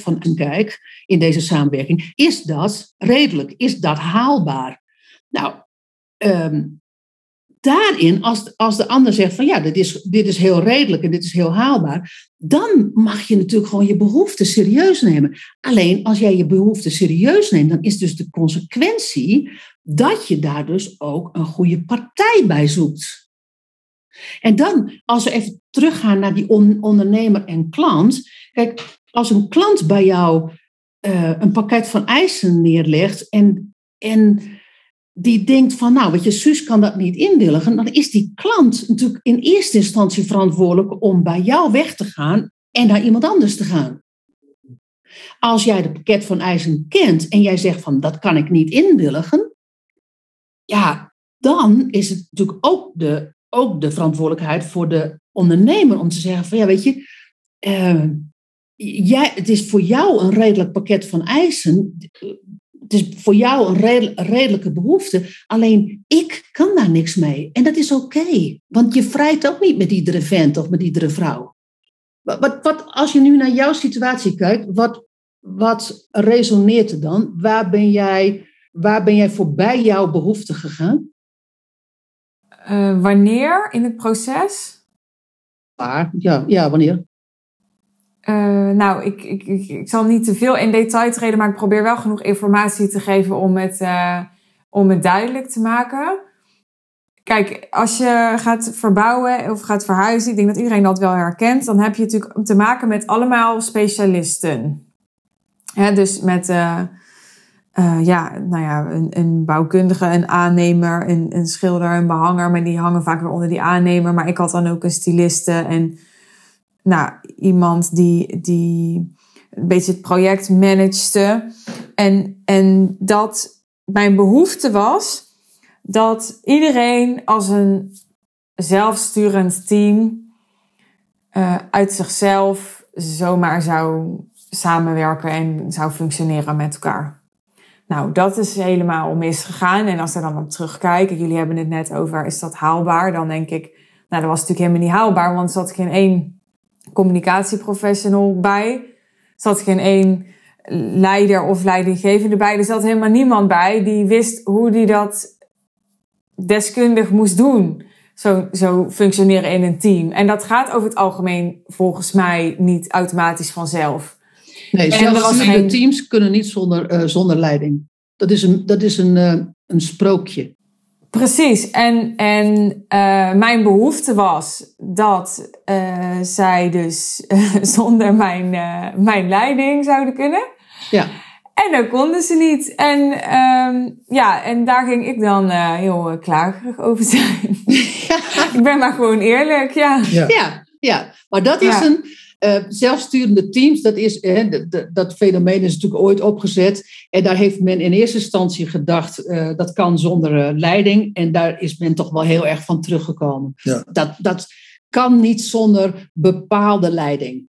van een kijk in deze samenwerking, is dat redelijk? Is dat haalbaar? Nou, ehm, daarin, als, als de ander zegt van ja, dit is, dit is heel redelijk en dit is heel haalbaar, dan mag je natuurlijk gewoon je behoeften serieus nemen. Alleen als jij je behoeften serieus neemt, dan is dus de consequentie dat je daar dus ook een goede partij bij zoekt. En dan, als we even teruggaan naar die ondernemer en klant. Kijk, als een klant bij jou uh, een pakket van eisen neerlegt en, en die denkt van, nou, weet je, Suus kan dat niet inwilligen, dan is die klant natuurlijk in eerste instantie verantwoordelijk om bij jou weg te gaan en naar iemand anders te gaan. Als jij de pakket van eisen kent en jij zegt van, dat kan ik niet inwilligen, ja, dan is het natuurlijk ook de, ook de verantwoordelijkheid voor de ondernemer om te zeggen van, ja, weet je, uh, jij, het is voor jou een redelijk pakket van eisen het is voor jou een redelijke behoefte. Alleen ik kan daar niks mee. En dat is oké. want je vrijt ook niet met iedere vent of met iedere vrouw. Wat, wat, als je nu naar jouw situatie kijkt, wat, wat resoneert er dan? Waar ben jij, waar ben jij voorbij jouw behoefte gegaan? Uh, wanneer in het proces? Waar? Ja, ja wanneer? Uh, nou, ik, ik, ik, zal niet te veel in detail treden, maar ik probeer wel genoeg informatie te geven om het, uh, om het duidelijk te maken. Kijk, als je gaat verbouwen of gaat verhuizen, ik denk dat iedereen dat wel herkent, dan heb je natuurlijk te maken met allemaal specialisten. Hè, dus met uh, ja, nou ja, een, een, bouwkundige, een aannemer, een, een schilder, een behanger, maar die hangen vaak weer onder die aannemer. Maar ik had dan ook een styliste en nou, iemand die, die een beetje het project managede. En, en dat mijn behoefte was dat iedereen als een zelfsturend team uh, uit zichzelf zomaar zou samenwerken en zou functioneren met elkaar. Nou, dat is helemaal misgegaan. En als we dan op terugkijken, jullie hebben het net over, is dat haalbaar? Dan denk ik, nou, dat was natuurlijk helemaal niet haalbaar, want zat geen één communicatieprofessional bij. Er zat geen één leider of leidinggevende bij. Er zat helemaal niemand bij die wist hoe die dat deskundig moest doen. Zo, zo functioneren in een team. En dat gaat over het algemeen volgens mij niet automatisch vanzelf. Nee, zelfs geen... teams kunnen niet zonder, uh, zonder leiding. Dat is een, dat is een, uh, een sprookje. Precies. En, en uh, mijn behoefte was dat uh, zij dus uh, zonder mijn, mijn leiding zouden kunnen. Ja. En dat konden ze niet. En, um, ja, en daar ging ik dan heel klagerig over zijn. ik ben maar gewoon eerlijk, ja. Ja, ja, ja. maar dat is een uh, zelfsturende teams, dat, is, dat fenomeen is natuurlijk ooit opgezet. En daar heeft men in eerste instantie gedacht, uh, dat kan zonder uh, leiding. En daar is men toch wel heel erg van teruggekomen. Ja. Dat, dat kan niet zonder bepaalde leiding.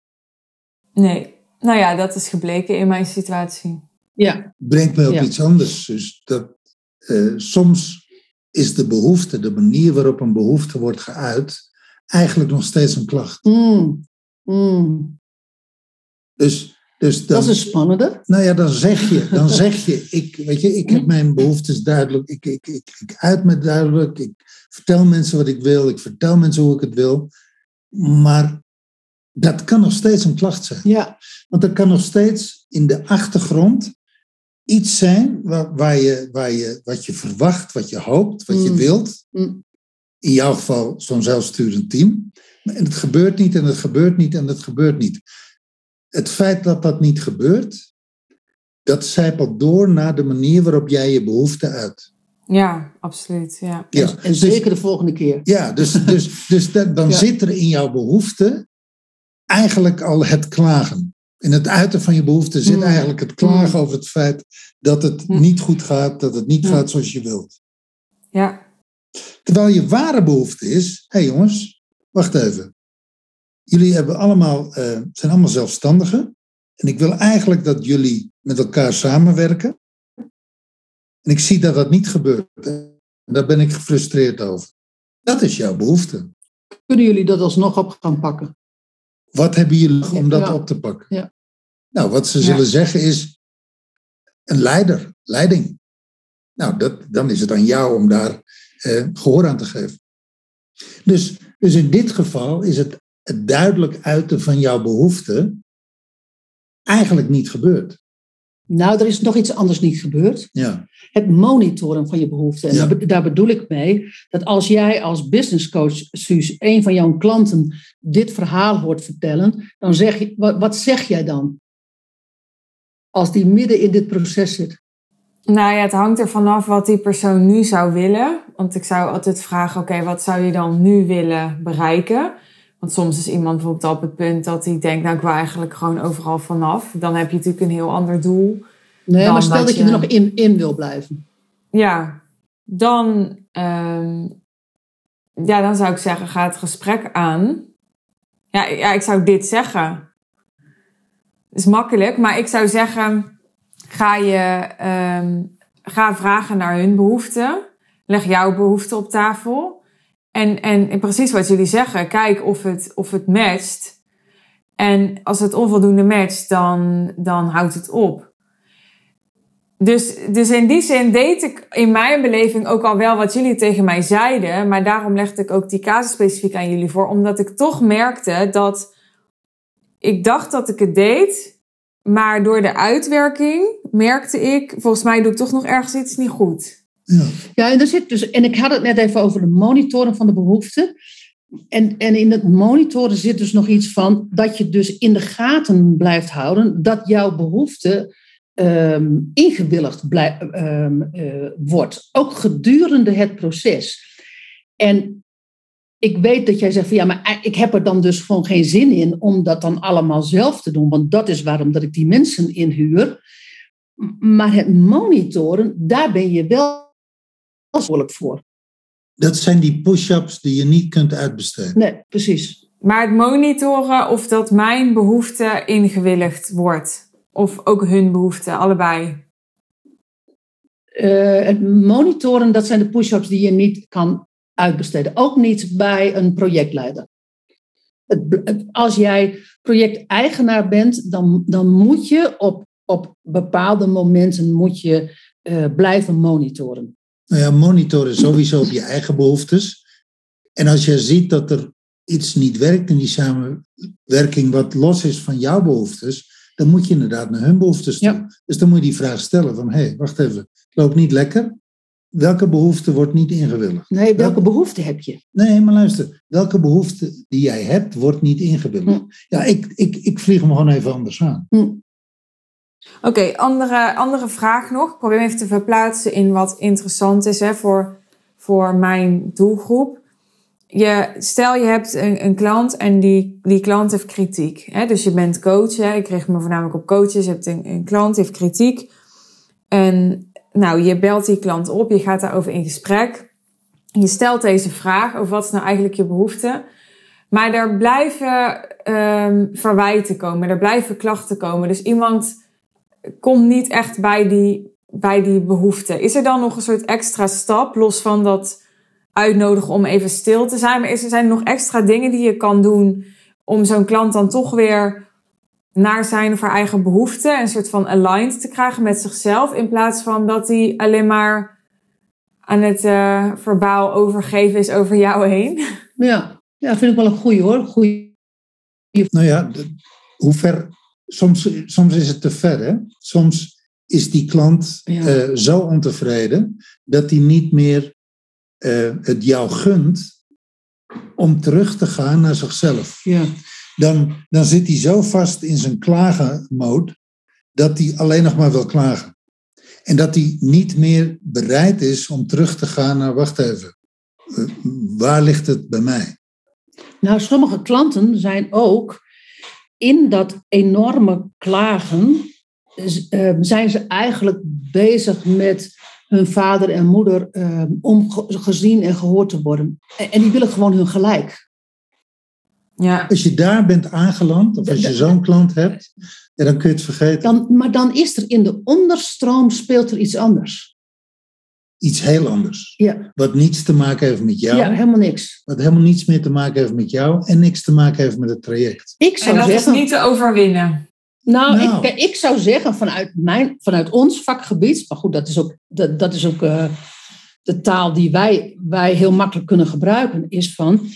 Nee, nou ja, dat is gebleken in mijn situatie. Ja. Brengt mij op ja. iets anders. Dus dat, soms is de behoefte, de manier waarop een behoefte wordt geuit, eigenlijk nog steeds een klacht. Mm. Mm. Dus, dus dan, dat is een spannende. Nou ja, dan zeg je, dan zeg je ik, weet je, ik heb mijn behoeftes duidelijk, ik, ik, ik, ik uit me duidelijk, ik vertel mensen wat ik wil, ik vertel mensen hoe ik het wil. Maar dat kan nog steeds een klacht zijn. Ja. Want er kan nog steeds in de achtergrond iets zijn waar, waar, je, waar je, wat je verwacht, wat je hoopt, wat je mm. wilt. Mm. In jouw geval zo'n zelfsturend team. En het gebeurt niet en het gebeurt niet en het gebeurt niet. Het feit dat dat niet gebeurt, dat zijpelt door naar de manier waarop jij je behoefte uit. Ja, absoluut. Ja. ja en zeker de volgende keer. Ja, dus, dus, dus dan zit er in jouw behoefte eigenlijk al het klagen. In het uiten van je behoefte zit mm. eigenlijk het klagen mm. over het feit dat het mm. niet goed gaat, dat het niet gaat zoals je wilt. Ja. Terwijl je ware behoefte is, hé hey jongens, wacht even. Jullie hebben allemaal, uh, zijn allemaal zelfstandigen. En ik wil eigenlijk dat jullie met elkaar samenwerken. En ik zie dat dat niet gebeurt. En daar ben ik gefrustreerd over. Dat is jouw behoefte. Kunnen jullie dat alsnog op gaan pakken? Wat hebben jullie om dat op te pakken? Ja. Nou, wat ze zullen zeggen is een leider, leiding. Nou, dat, dan is het aan jou om daar eh, gehoor aan te geven. Dus, dus in dit geval is het, het duidelijk uiten van jouw behoefte eigenlijk niet gebeurd. Nou, er is nog iets anders niet gebeurd. Ja. Het monitoren van je behoeften. En Ja. daar be- daar bedoel ik mee dat als jij als business coach, Suus, een van jouw klanten dit verhaal hoort vertellen, dan zeg je, wat, wat zeg jij dan? Als die midden in dit proces zit. Nou ja, het hangt er vanaf wat die persoon nu zou willen. Want ik zou altijd vragen, oké, wat zou je dan nu willen bereiken? Want soms is iemand bijvoorbeeld op het punt dat hij denkt, nou ik wil eigenlijk gewoon overal vanaf. Dan heb je natuurlijk een heel ander doel. Nee, maar stel dat dat je, je- er nog in, in wil blijven. Ja, dan, ehm, ja, dan zou ik zeggen, ga het gesprek aan. Ja, ja, ik zou dit zeggen. Is makkelijk, maar ik zou zeggen, ga, je, ehm, ga vragen naar hun behoeften. Leg jouw behoeften op tafel. En, en, en precies wat jullie zeggen, kijk of het, of het matcht. En als het onvoldoende matcht, dan, dan houdt het op. Dus, dus in die zin deed ik in mijn beleving ook al wel wat jullie tegen mij zeiden. Maar daarom legde ik ook die casus specifiek aan jullie voor. Omdat ik toch merkte dat ik dacht dat ik het deed. Maar door de uitwerking merkte ik, volgens mij doe ik toch nog ergens iets niet goed. Ja. Ja, en, er zit dus, en ik had het net even over de monitoren van de behoeften. En, en in het monitoren zit dus nog iets van dat je dus in de gaten blijft houden dat jouw behoefte ehm, ingewilligd blij- ehm, eh, wordt. Ook gedurende het proces. En ik weet dat jij zegt van ja, maar ik heb er dan dus gewoon geen zin in om dat dan allemaal zelf te doen. Want dat is waarom dat ik die mensen inhuur. Maar het monitoren, daar ben je wel verantwoordelijk voor. Dat zijn die push-ups die je niet kunt uitbesteden. Nee, precies. Maar het monitoren of dat mijn behoefte ingewilligd wordt. Of ook hun behoefte, allebei. Eh, het monitoren, dat zijn de push-ups die je niet kan uitbesteden. Ook niet bij een projectleider. Het, als jij projecteigenaar bent, dan, dan moet je op, op bepaalde momenten moet je, eh, blijven monitoren. Nou ja, monitoren sowieso op je eigen behoeftes. En als je ziet dat er iets niet werkt in die samenwerking wat los is van jouw behoeftes, dan moet je inderdaad naar hun behoeftes toe. Ja. Dus dan moet je die vraag stellen van, hé, hey, wacht even, het loopt niet lekker. Welke behoefte wordt niet ingewilligd? Nee, welke behoefte heb je? Nee, maar luister, welke behoefte die jij hebt, wordt niet ingewilligd? Hm. Ja, ik, ik, ik vlieg hem gewoon even anders aan. Oké, andere, andere vraag nog. Ik probeer hem even te verplaatsen in wat interessant is hè, voor, voor mijn doelgroep. Je, stel je hebt een, een klant en die, die klant heeft kritiek. Hè? Dus je bent coach. Hè? Ik richt me voornamelijk op coaches. Je hebt een, een klant, die heeft kritiek. En nou, je belt die klant op, je gaat daarover in gesprek. Je stelt deze vraag over wat is nou eigenlijk je behoefte. Maar er blijven ehm, verwijten komen, er blijven klachten komen. Dus iemand komt niet echt bij die, bij die behoefte. Is er dan nog een soort extra stap, los van dat uitnodigen om even stil te zijn? Maar is er zijn er nog extra dingen die je kan doen om zo'n klant dan toch weer naar zijn of haar eigen behoeften, een soort van aligned te krijgen met zichzelf, in plaats van dat hij alleen maar aan het eh, verbaal overgeven is over jou heen? Ja, ja vind ik wel een goeie hoor. Goeie. Nou ja, de- hoe ver. Soms, soms is het te ver, hè? Soms is die klant Ja. eh, zo ontevreden dat hij niet meer eh, het jou gunt om terug te gaan naar zichzelf. Ja. Dan, dan zit hij zo vast in zijn klagenmode dat hij alleen nog maar wil klagen. En dat hij niet meer bereid is om terug te gaan naar, wacht even, eh, waar ligt het bij mij? Nou, sommige klanten zijn ook in dat enorme klagen, eh, zijn ze eigenlijk bezig met hun vader en moeder eh, om ge- gezien en gehoord te worden. En, en die willen gewoon hun gelijk. Ja. Als je daar bent aangeland, of als je zo'n klant hebt, ja, dan kun je het vergeten. Dan, maar dan is er in de onderstroom speelt er iets anders. Iets heel anders. Ja, Wat niets te maken heeft met jou. ja helemaal niks. Wat helemaal niets meer te maken heeft met jou. En niks te maken heeft met het traject. Ik En zou dat zeggen, is niet te overwinnen. Nou, Nou. Ik, ik zou zeggen vanuit, mijn, vanuit ons vakgebied, maar goed, dat is ook, dat, dat is ook eh, de taal die wij, wij heel makkelijk kunnen gebruiken, is van,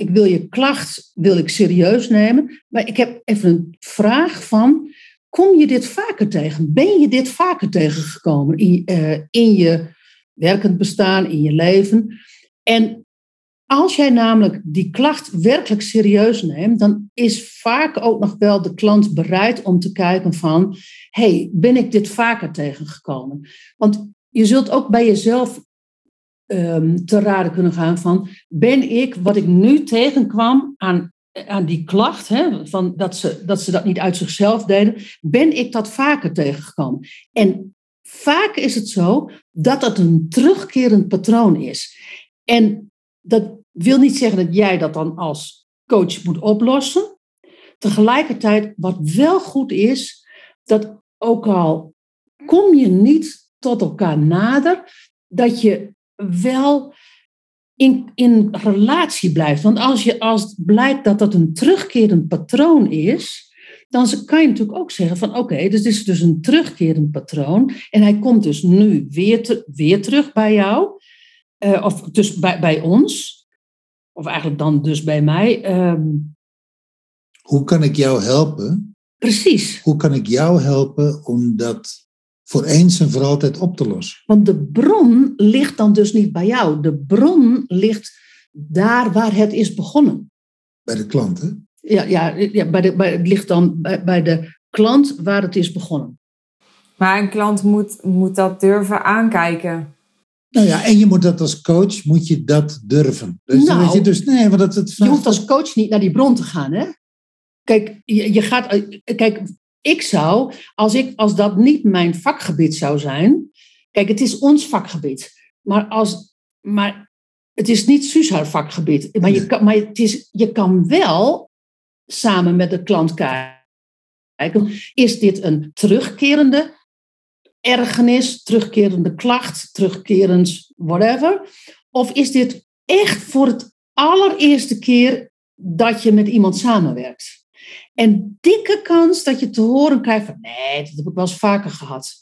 ik wil je klacht wil ik serieus nemen, maar ik heb even een vraag van, kom je dit vaker tegen? Ben je dit vaker tegengekomen in, uh, in je werkend bestaan, in je leven? En als jij namelijk die klacht werkelijk serieus neemt, dan is vaak ook nog wel de klant bereid om te kijken van, hey, ben ik dit vaker tegengekomen? Want je zult ook bij jezelf um, te raden kunnen gaan van, ben ik wat ik nu tegenkwam aan, aan die klacht, hè, van dat, ze, dat ze dat niet uit zichzelf deden, ben ik dat vaker tegengekomen? En vaak is het zo dat dat een terugkerend patroon is. En dat wil niet zeggen dat jij dat dan als coach moet oplossen. Tegelijkertijd, wat wel goed is, dat ook al kom je niet tot elkaar nader, dat je wel in, in relatie blijft. Want als, je, als het blijkt dat dat een terugkerend patroon is, dan kan je natuurlijk ook zeggen van oké, dus dit is dus een terugkerend patroon en hij komt dus nu weer, te, weer terug bij jou, uh, of dus bij, bij ons, of eigenlijk dan dus bij mij. Ehm, Hoe kan ik jou helpen? Precies. Hoe kan ik jou helpen om dat voor eens en voor altijd op te lossen? Want de bron ligt dan dus niet bij jou. De bron ligt daar waar het is begonnen. Bij de klant, hè? Ja, ja, ja bij de, bij, het ligt dan bij, bij de klant waar het is begonnen. Maar een klant moet, moet dat durven aankijken. Nou ja, en je moet dat als coach, moet je dat durven. Dus, nou, weet je, dus nee, want dat, het je hoeft als coach niet naar die bron te gaan, hè? Kijk, je, je gaat, kijk, ik zou, als, ik, als dat niet mijn vakgebied zou zijn, kijk, het is ons vakgebied, maar, als, maar het is niet Suus haar vakgebied. Maar, je, kan, maar het is, je kan wel samen met de klant kijken, is dit een terugkerende ergernis, terugkerende klacht, terugkerend whatever? Of is dit echt voor het allereerste keer dat je met iemand samenwerkt? En dikke kans dat je te horen krijgt van nee, dat heb ik wel eens vaker gehad.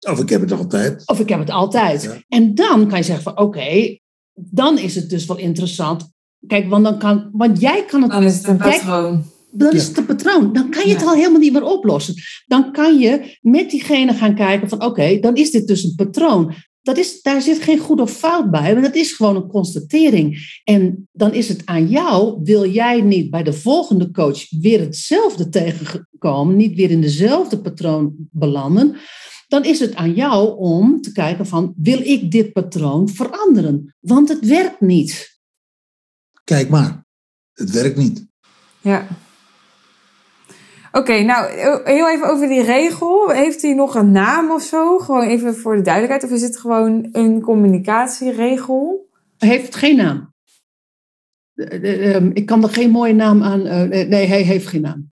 Of ik heb het altijd. Of ik heb het altijd. En dan kan je zeggen van oké, dan is het dus wel interessant. Kijk, want dan kan, want jij kan het. Dan is het een patroon dan is het een patroon. Dan kan je het al helemaal niet meer oplossen. Dan kan je met diegene gaan kijken van oké, dan is dit dus een patroon. Dat is, daar zit geen goed of fout bij, maar dat is gewoon een constatering. En dan is het aan jou, wil jij niet bij de volgende coach weer hetzelfde tegenkomen, niet weer in dezelfde patroon belanden, dan is het aan jou om te kijken van, wil ik dit patroon veranderen? Want het werkt niet. Kijk maar, het werkt niet. Ja. Oké, nou heel even over die regel. Heeft hij nog een naam of zo? Gewoon even voor de duidelijkheid. Of is het gewoon een communicatieregel? Hij heeft geen naam. Ehm, ik kan er geen mooie naam aan. Eh, nee, hij heeft geen naam.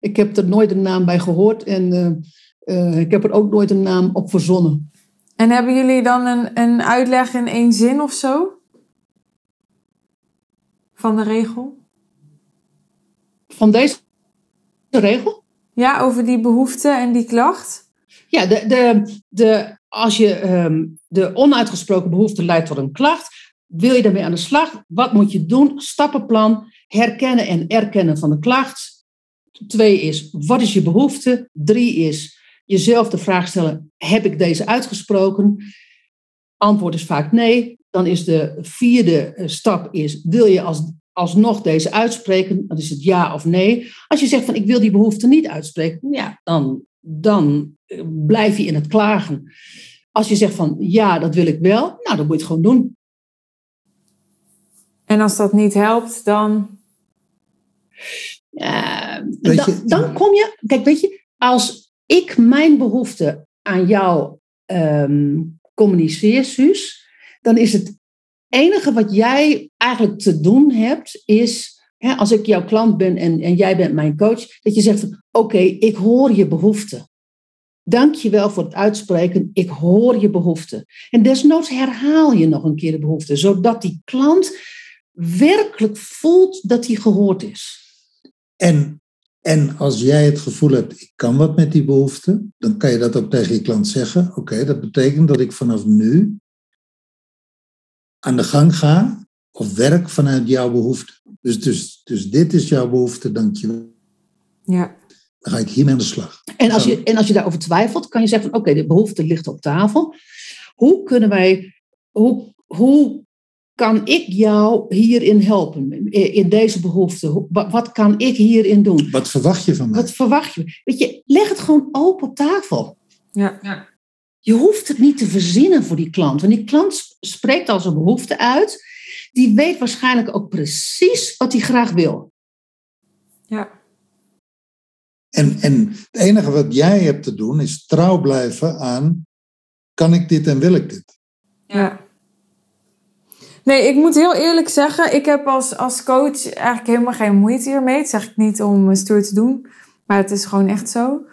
Ik heb er nooit een naam bij gehoord en eh, eh, ik heb er ook nooit een naam op verzonnen. En hebben jullie dan een, een uitleg in één zin of zo? Van de regel? Van deze regel? Ja, over die behoefte en die klacht? Ja, de, de, de, als je um, de onuitgesproken behoefte leidt tot een klacht, wil je daarmee aan de slag? Wat moet je doen? Stappenplan, herkennen en erkennen van de klacht. Twee is, wat is je behoefte? Drie is, jezelf de vraag stellen, heb ik deze uitgesproken? Antwoord is vaak nee. Dan is de vierde eh, stap, is, wil je als alsnog deze uitspreken, dan is het ja of nee. Als je zegt van ik wil die behoefte niet uitspreken, ja, dan, dan eh, blijf je in het klagen. Als je zegt van ja, dat wil ik wel, nou dan moet je het gewoon doen. En als dat niet helpt, dan. dan, dan, kom je, kijk, weet je, als ik mijn behoefte aan jou um, communiceer, Suus, dan is het enige wat jij eigenlijk te doen hebt, is, hè, als ik jouw klant ben en, en jij bent mijn coach, dat je zegt oké, ik hoor je behoeften. Dank je wel voor het uitspreken, ik hoor je behoeften. En desnoods herhaal je nog een keer de behoefte, zodat die klant werkelijk voelt dat hij gehoord is. En, en als jij het gevoel hebt, ik kan wat met die behoefte, dan kan je dat ook tegen je klant zeggen. Oké, dat betekent dat ik vanaf nu aan de gang ga of werk vanuit jouw behoefte. Dus, dus, dus dit is jouw behoefte, dankjewel. Ja. Dan ga ik hiermee aan de slag. En als, je, en als je daarover twijfelt, kan je zeggen van oké, de behoefte ligt op tafel. Hoe kunnen wij, hoe, hoe kan ik jou hierin helpen? In deze behoefte? Hoe- Wat, wat kan ik hierin doen? Wat verwacht je van mij? Wat verwacht je? Weet je, leg het gewoon open op tafel. Ja. ja. Je hoeft het niet te verzinnen voor die klant. Want die klant sp- spreekt al zijn behoefte uit. Die weet waarschijnlijk ook precies wat hij graag wil. Ja. En, en het enige wat jij hebt te doen is trouw blijven aan, kan ik dit en wil ik dit? Ja. Nee, ik moet heel eerlijk zeggen, ik heb als, als coach eigenlijk helemaal geen moeite hiermee. Dat zeg ik niet om stoer te doen, maar het is gewoon echt zo.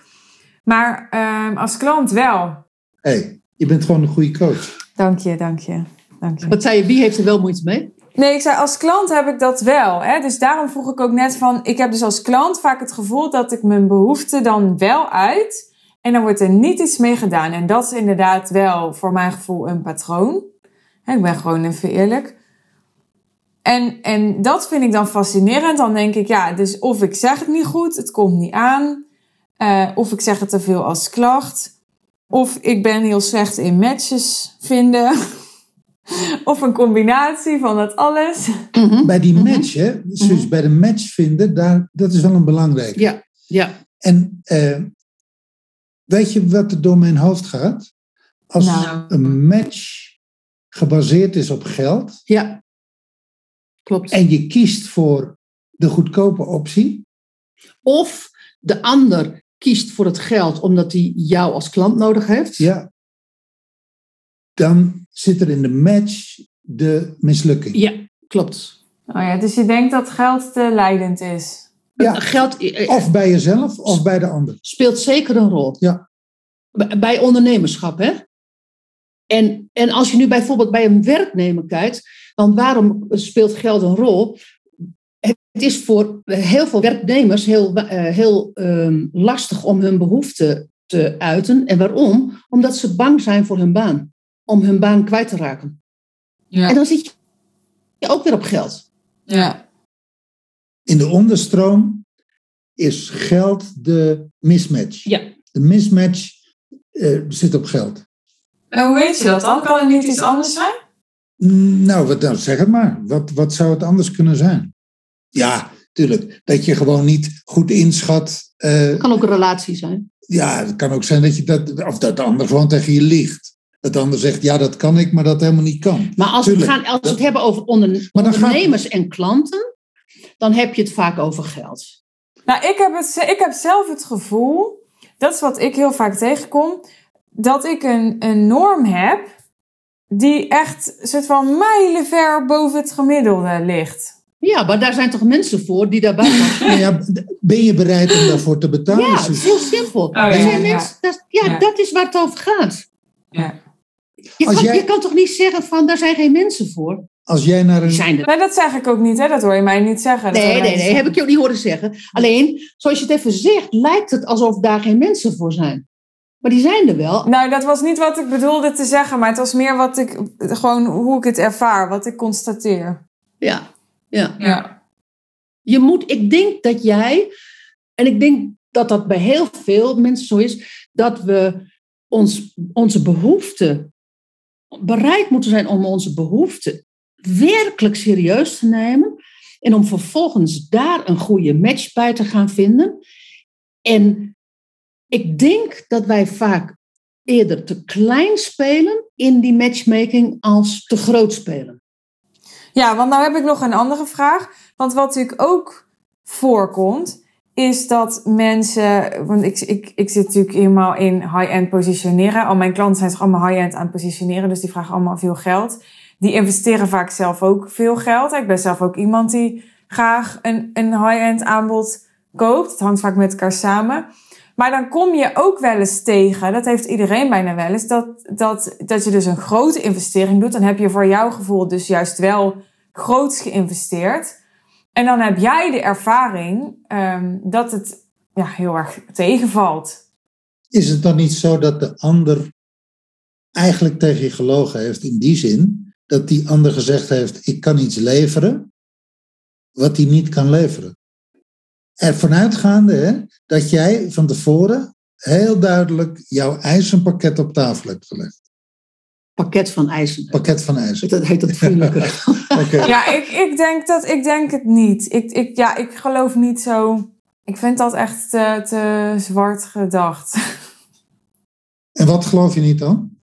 Maar ehm, als klant wel. Hé, hey, je bent gewoon een goede coach. Dank je, dank je, dank je. Wat zei je, wie heeft er wel moeite mee? Nee, ik zei als klant heb ik dat wel. Hè? Dus daarom vroeg ik ook net van, ik heb dus als klant vaak het gevoel dat ik mijn behoefte dan wel uit. En dan wordt er niet iets mee gedaan. En dat is inderdaad wel voor mijn gevoel een patroon. Hè, Ik ben gewoon even eerlijk. En, en dat vind ik dan fascinerend. Dan denk ik, ja, dus of ik zeg het niet goed, het komt niet aan. eh, of ik zeg het te veel als klacht. Of ik ben heel slecht in matches vinden. Of een combinatie van dat alles. Bij die Mhm. match, hè, dus bij de match vinden, daar, dat is wel een belangrijk. Ja, ja. En eh, weet je wat er door mijn hoofd gaat? Als Nou. een match gebaseerd is op geld Ja, klopt. en je kiest voor de goedkope optie, Of de ander kiest voor het geld omdat hij jou als klant nodig heeft. ja, dan zit er in de match de mislukking. Ja, klopt. Oh ja, dus je denkt dat geld te leidend is. Ja. Geld eh, Of bij jezelf of bij de ander. speelt zeker een rol. Ja. Bij- Bij ondernemerschap, hè? En, en als je nu bijvoorbeeld bij een werknemer kijkt, dan waarom speelt geld een rol? Het is voor heel veel werknemers heel, eh, heel ehm, lastig om hun behoeften te uiten. En waarom? Omdat ze bang zijn voor hun baan. Om hun baan kwijt te raken. Ja. En dan zit je ook weer op geld. ja. In de onderstroom is geld de mismatch. Ja. De mismatch eh, zit op geld. En hoe weet je dat dan? Kan het niet iets anders zijn? Nou, wat dan? Zeg het maar. Wat, wat zou het anders kunnen zijn? Ja, tuurlijk. Dat je gewoon niet goed inschat. eh, kan ook een relatie zijn. ja, het kan ook zijn dat je dat. Of dat de ander gewoon tegen je liegt. Dat de ander zegt, ja, dat kan ik, maar dat helemaal niet kan. Maar als we, het gaan, als we het hebben over onder- gaat- ondernemers en klanten, dan heb je het vaak over geld. Nou, ik heb, het, ik heb zelf het gevoel, dat is wat ik heel vaak tegenkom, dat ik een, een norm heb die echt soort van mijlenver boven het gemiddelde ligt. Ja, maar daar zijn toch mensen voor die daarbij ja, ben je bereid om daarvoor te betalen? Ja, Suus? heel simpel. ja, Er zijn ja. mensen, dat, ja, Ja. dat is waar het over gaat. Ja. Je Als kan, jij- je kan toch niet zeggen van, daar zijn geen mensen voor? Als jij naar een. zijn er. Nee, dat zeg ik ook niet, hè? dat hoor je mij niet zeggen. Nee, nee, nee, heb ik je ook niet horen zeggen. Alleen, zoals je het even zegt, lijkt het alsof daar geen mensen voor zijn. Maar die zijn er wel. Nou, dat was niet wat ik bedoelde te zeggen, maar het was meer wat ik, gewoon hoe ik het ervaar, wat ik constateer. Ja, ja. Ja. Je moet, ik denk dat jij, en ik denk dat dat bij heel veel mensen zo is, dat we ons, onze behoeften, bereid moeten zijn om onze behoeften werkelijk serieus te nemen. En om vervolgens daar een goede match bij te gaan vinden. En ik denk dat wij vaak eerder te klein spelen in die matchmaking als te groot spelen. Ja, want nou heb ik nog een andere vraag. Want wat natuurlijk ook voorkomt, is dat mensen. Want ik, ik, ik zit natuurlijk helemaal in high-end positioneren. Al mijn klanten zijn zich allemaal high-end aan het positioneren, dus die vragen allemaal veel geld. Die investeren vaak zelf ook veel geld. Ik ben zelf ook iemand die graag een, een high-end aanbod koopt. Het hangt vaak met elkaar samen. Maar dan kom je ook wel eens tegen, dat heeft iedereen bijna wel eens, dat, dat, dat je dus een grote investering doet. Dan heb je voor jouw gevoel dus juist wel groots geïnvesteerd. En dan heb jij de ervaring um, dat het ja, heel erg tegenvalt. Is het dan niet zo dat de ander eigenlijk tegen je gelogen heeft in die zin dat die ander gezegd heeft: ik kan iets leveren wat hij niet kan leveren. Ervan uitgaande hè, dat jij van tevoren heel duidelijk jouw eisenpakket op tafel hebt gelegd. Pakket van eisen. Pakket van eisen. Dat heet het vriendelijker. Oké. Ja, ik, ik, denk dat, ik denk het niet. Ik, ik, ja, ik geloof niet zo. Ik vind dat echt te, te zwart gedacht. En wat geloof je niet dan?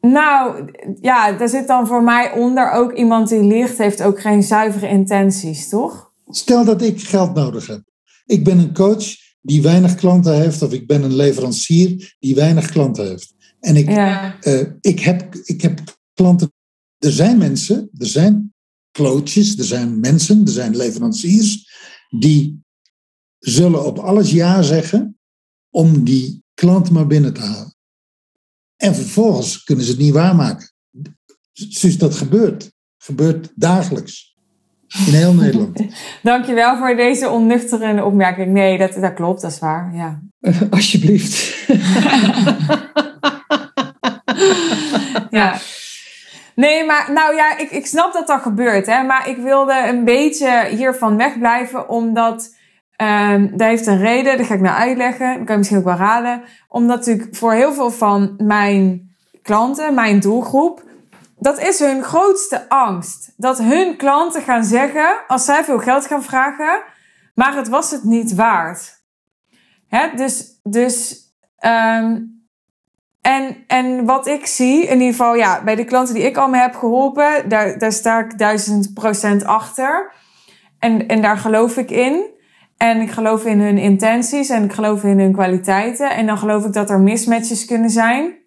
Nou, ja, daar zit dan voor mij onder ook iemand die liegt, heeft ook geen zuivere intenties, toch? Stel dat ik geld nodig heb. Ik ben een coach die weinig klanten heeft, of ik ben een leverancier die weinig klanten heeft. En ik, Ja. eh, ik, heb, ik heb klanten. Er zijn mensen, er zijn coaches, er zijn mensen, er zijn leveranciers die zullen op alles ja zeggen om die klant maar binnen te halen. En vervolgens kunnen ze het niet waarmaken. Dus dat gebeurt. Gebeurt dagelijks. In heel Nederland. Dankjewel voor deze onnuchterende opmerking. Nee, dat, dat klopt, dat is waar. Ja. Alsjeblieft. ja. Nee, maar nou ja, ik, ik snap dat dat gebeurt. Hè, maar ik wilde een beetje hiervan wegblijven, omdat ehm dat heeft een reden. Dat ga ik nou uitleggen. Dat kan je misschien ook wel raden. Omdat natuurlijk voor heel veel van mijn klanten, mijn doelgroep, dat is hun grootste angst. Dat hun klanten gaan zeggen, als zij veel geld gaan vragen, maar het was het niet waard. Hè, dus, dus ehm, en, en wat ik zie, in ieder geval ja, bij de klanten die ik al mee heb geholpen, daar, daar sta ik duizend procent achter. En, en daar geloof ik in. En ik geloof in hun intenties en ik geloof in hun kwaliteiten. En dan geloof ik dat er mismatches kunnen zijn.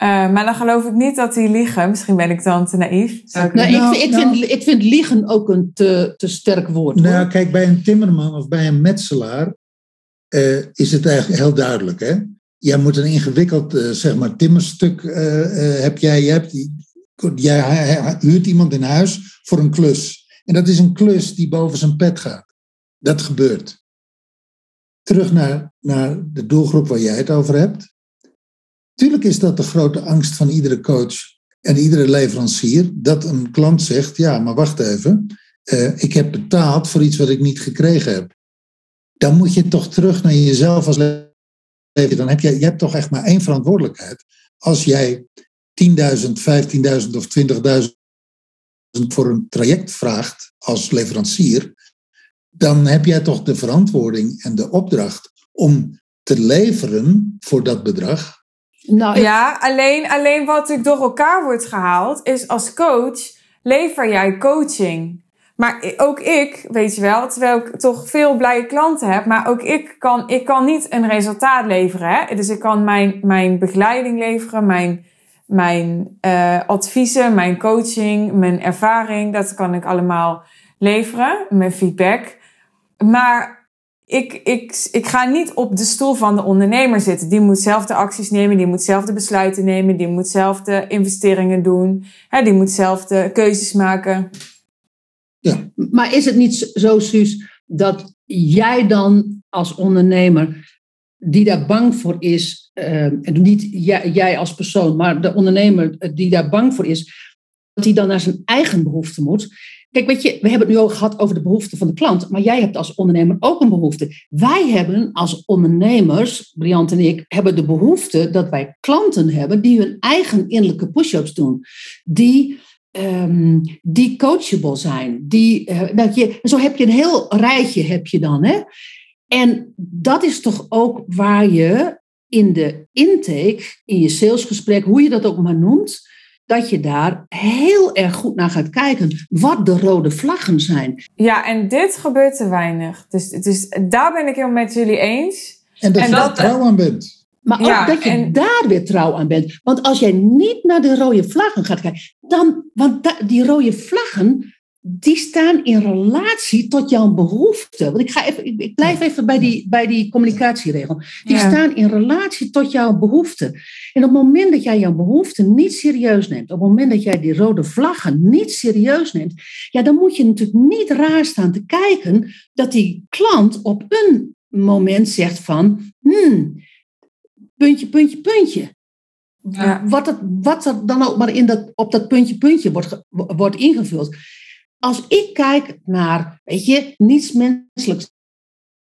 Eh, maar dan geloof ik niet dat die liegen. Misschien ben ik dan te naïef. Ik Nou, Nou, ik, ik, nou- vind, ik vind liegen ook een te, te sterk woord. hoor. Nou, kijk, bij een timmerman of bij een metselaar eh, is het eigenlijk heel duidelijk. Hè? Jij moet een ingewikkeld, eh, zeg maar, timmerstuk eh, eh, heb jij. Je hebt die, jij hij- hij huurt iemand in huis voor een klus. En dat is een klus die boven zijn pet gaat. Dat gebeurt. Terug naar, naar de doelgroep waar jij het over hebt. Tuurlijk is dat de grote angst van iedere coach en iedere leverancier. Dat een klant zegt, ja, maar wacht even. eh, ik heb betaald voor iets wat ik niet gekregen heb. Dan moet je toch terug naar jezelf als leverancier. Dan heb je, je hebt toch echt maar één verantwoordelijkheid. Als jij 10.000, 15.000 of 20.000 voor een traject vraagt als leverancier, dan heb jij toch de verantwoording en de opdracht om te leveren voor dat bedrag. Nou, ik- Ja, alleen, alleen wat natuurlijk door elkaar wordt gehaald, is als coach lever jij coaching. Maar ook ik, weet je wel, terwijl ik toch veel blije klanten heb, maar ook ik kan, ik kan niet een resultaat leveren. Hè? Dus ik kan mijn, mijn begeleiding leveren, mijn, mijn eh, adviezen, mijn coaching, mijn ervaring, dat kan ik allemaal leveren, mijn feedback. Maar ik, ik, ik ga niet op de stoel van de ondernemer zitten. Die moet zelf de acties nemen, die moet zelf de besluiten nemen, die moet zelf de investeringen doen, hè, die moet zelf de keuzes maken. Maar is het niet zo, Suus, dat jij dan als ondernemer, die daar bang voor is, eh, en niet jij, jij als persoon, maar de ondernemer eh, die daar bang voor is, dat hij dan naar zijn eigen behoefte moet? Kijk, weet je, we hebben het nu ook gehad over de behoeften van de klant, maar jij hebt als ondernemer ook een behoefte. Wij hebben als ondernemers, Briant en ik, hebben de behoefte dat wij klanten hebben die hun eigen innerlijke push-ups doen. Die ehm, die coachable zijn. Die, eh, dat je, zo heb je een heel rijtje heb je dan. Hè? En dat is toch ook waar je in de intake, in je salesgesprek, hoe je dat ook maar noemt, dat je daar heel erg goed naar gaat kijken wat de rode vlaggen zijn. Ja, en dit gebeurt te weinig. Dus, dus daar ben ik helemaal met jullie eens. En dat En je dat- er trouw aan bent. Maar ook Ja, dat je en- daar weer trouw aan bent. Want als jij niet naar de rode vlaggen gaat kijken, dan, want da- die rode vlaggen, die staan in relatie tot jouw behoefte. Want ik, ga even, ik, ik blijf even bij die, bij die communicatieregel. Die Ja. staan in relatie tot jouw behoefte. En op het moment dat jij jouw behoefte niet serieus neemt, op het moment dat jij die rode vlaggen niet serieus neemt, ja, dan moet je natuurlijk niet raar staan te kijken dat die klant op een moment zegt van, hmm, puntje, puntje, puntje. Ja. Wat, het, wat er dan ook maar in dat, op dat puntje puntje wordt, wordt ingevuld. Als ik kijk naar, weet je, niets menselijks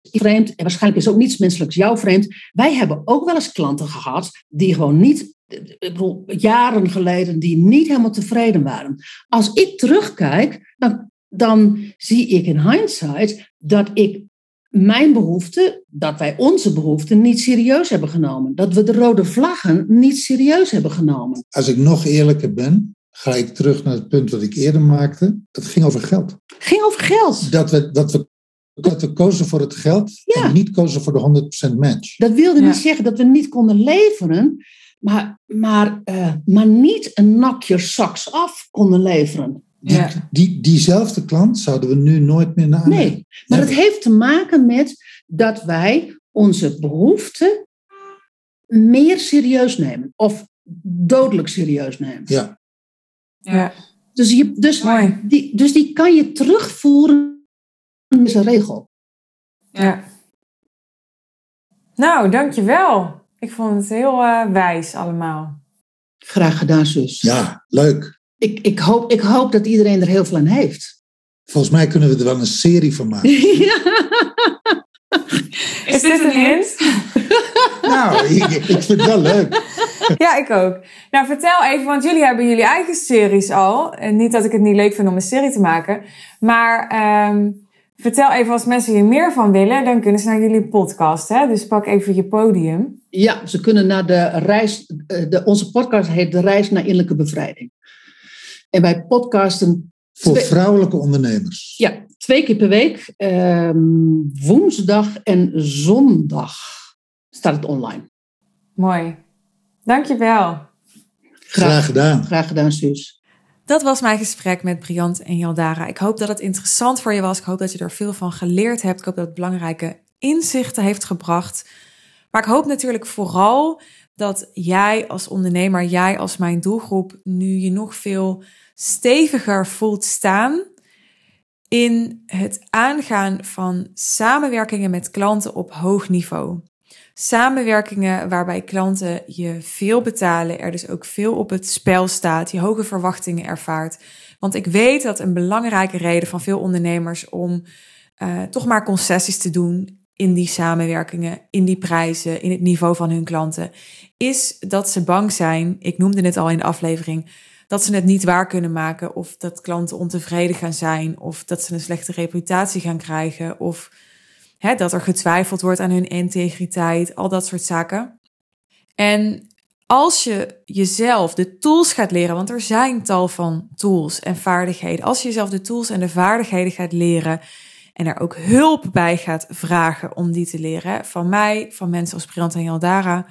vreemd, en waarschijnlijk is ook niets menselijks jou vreemd. Wij hebben ook wel eens klanten gehad die gewoon niet, ik bedoel, jaren geleden, die niet helemaal tevreden waren. Als ik terugkijk, dan, dan zie ik in hindsight dat ik mijn behoeften, dat wij onze behoeften niet serieus hebben genomen. Dat we de rode vlaggen niet serieus hebben genomen. Als ik nog eerlijker ben, ga ik terug naar het punt wat ik eerder maakte. Het ging over geld. Het ging over geld. Dat we, dat we, dat we kozen voor het geld Ja. en niet kozen voor de 100% match. Dat wilde Ja. niet zeggen dat we niet konden leveren, maar, maar, eh, maar niet een knock your socks af konden leveren. Die, Ja. die, diezelfde klant zouden we nu nooit meer naar Nee, maar het heeft te maken met dat wij onze behoeften meer serieus nemen. Of dodelijk serieus nemen. Ja, Ja, Dus, je, dus, mooi. die, dus die kan je terugvoeren in deze regel. Ja. Nou, dankjewel. Ik vond het heel eh, wijs allemaal. Graag gedaan, zus. ja, leuk. Ik, ik, hoop, ik hoop dat iedereen er heel veel aan heeft. Volgens mij kunnen we er wel een serie van maken. ja. Is dit een hint? nou, ik, ik vind het wel leuk. Ja, ik ook. Nou, vertel even, want jullie hebben jullie eigen series al. En niet dat ik het niet leuk vind om een serie te maken. Maar ehm, vertel even als mensen hier meer van willen, dan kunnen ze naar jullie podcast. Hè? Dus pak even je podium. Ja, ze kunnen naar de reis. eh, De, onze podcast heet De Reis naar Innerlijke Bevrijding. En wij podcasten Voor vrouwelijke ondernemers. ja, twee keer per week. ehm, woensdag en zondag staat het online. Mooi. Dankjewel. Graag gedaan. Graag gedaan, Suus. Dat was mijn gesprek met Briant en Jaldara. Ik hoop dat het interessant voor je was. Ik hoop dat je er veel van geleerd hebt. Ik hoop dat het belangrijke inzichten heeft gebracht. Maar ik hoop natuurlijk vooral dat jij als ondernemer, jij als mijn doelgroep, nu je nog veel steviger voelt staan in het aangaan van samenwerkingen met klanten op hoog niveau. Samenwerkingen waarbij klanten je veel betalen, er dus ook veel op het spel staat, je hoge verwachtingen ervaart. Want ik weet dat een belangrijke reden van veel ondernemers om eh, toch maar concessies te doen in die samenwerkingen, in die prijzen, in het niveau van hun klanten, is dat ze bang zijn, ik noemde het al in de aflevering, dat ze het niet waar kunnen maken of dat klanten ontevreden gaan zijn of dat ze een slechte reputatie gaan krijgen of hè, dat er getwijfeld wordt aan hun integriteit, al dat soort zaken. En als je jezelf de tools gaat leren, want er zijn tal van tools en vaardigheden, als je jezelf de tools en de vaardigheden gaat leren en er ook hulp bij gaat vragen om die te leren, van mij, van mensen als Briant en Jaldara,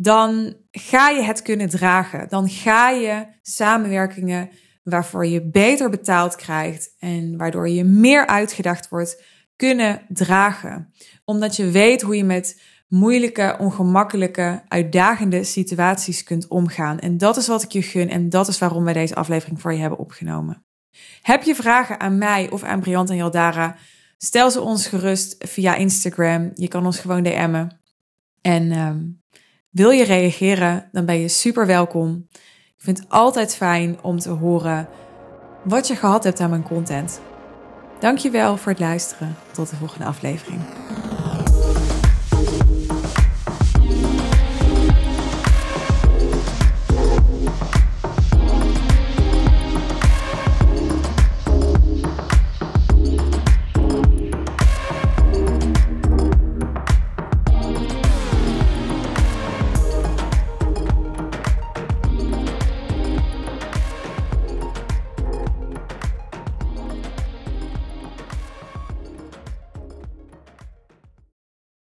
dan ga je het kunnen dragen. Dan ga je samenwerkingen waarvoor je beter betaald krijgt en waardoor je meer uitgedacht wordt, kunnen dragen. Omdat je weet hoe je met moeilijke, ongemakkelijke, uitdagende situaties kunt omgaan. En dat is wat ik je gun en dat is waarom wij deze aflevering voor je hebben opgenomen. Heb je vragen aan mij of aan Briant en Jaldara? Stel ze ons gerust via Instagram. Je kan ons gewoon DM'en. En ehm, wil je reageren, dan ben je super welkom. Ik vind het altijd fijn om te horen wat je gehad hebt aan mijn content. Dankjewel voor het luisteren. Tot de volgende aflevering.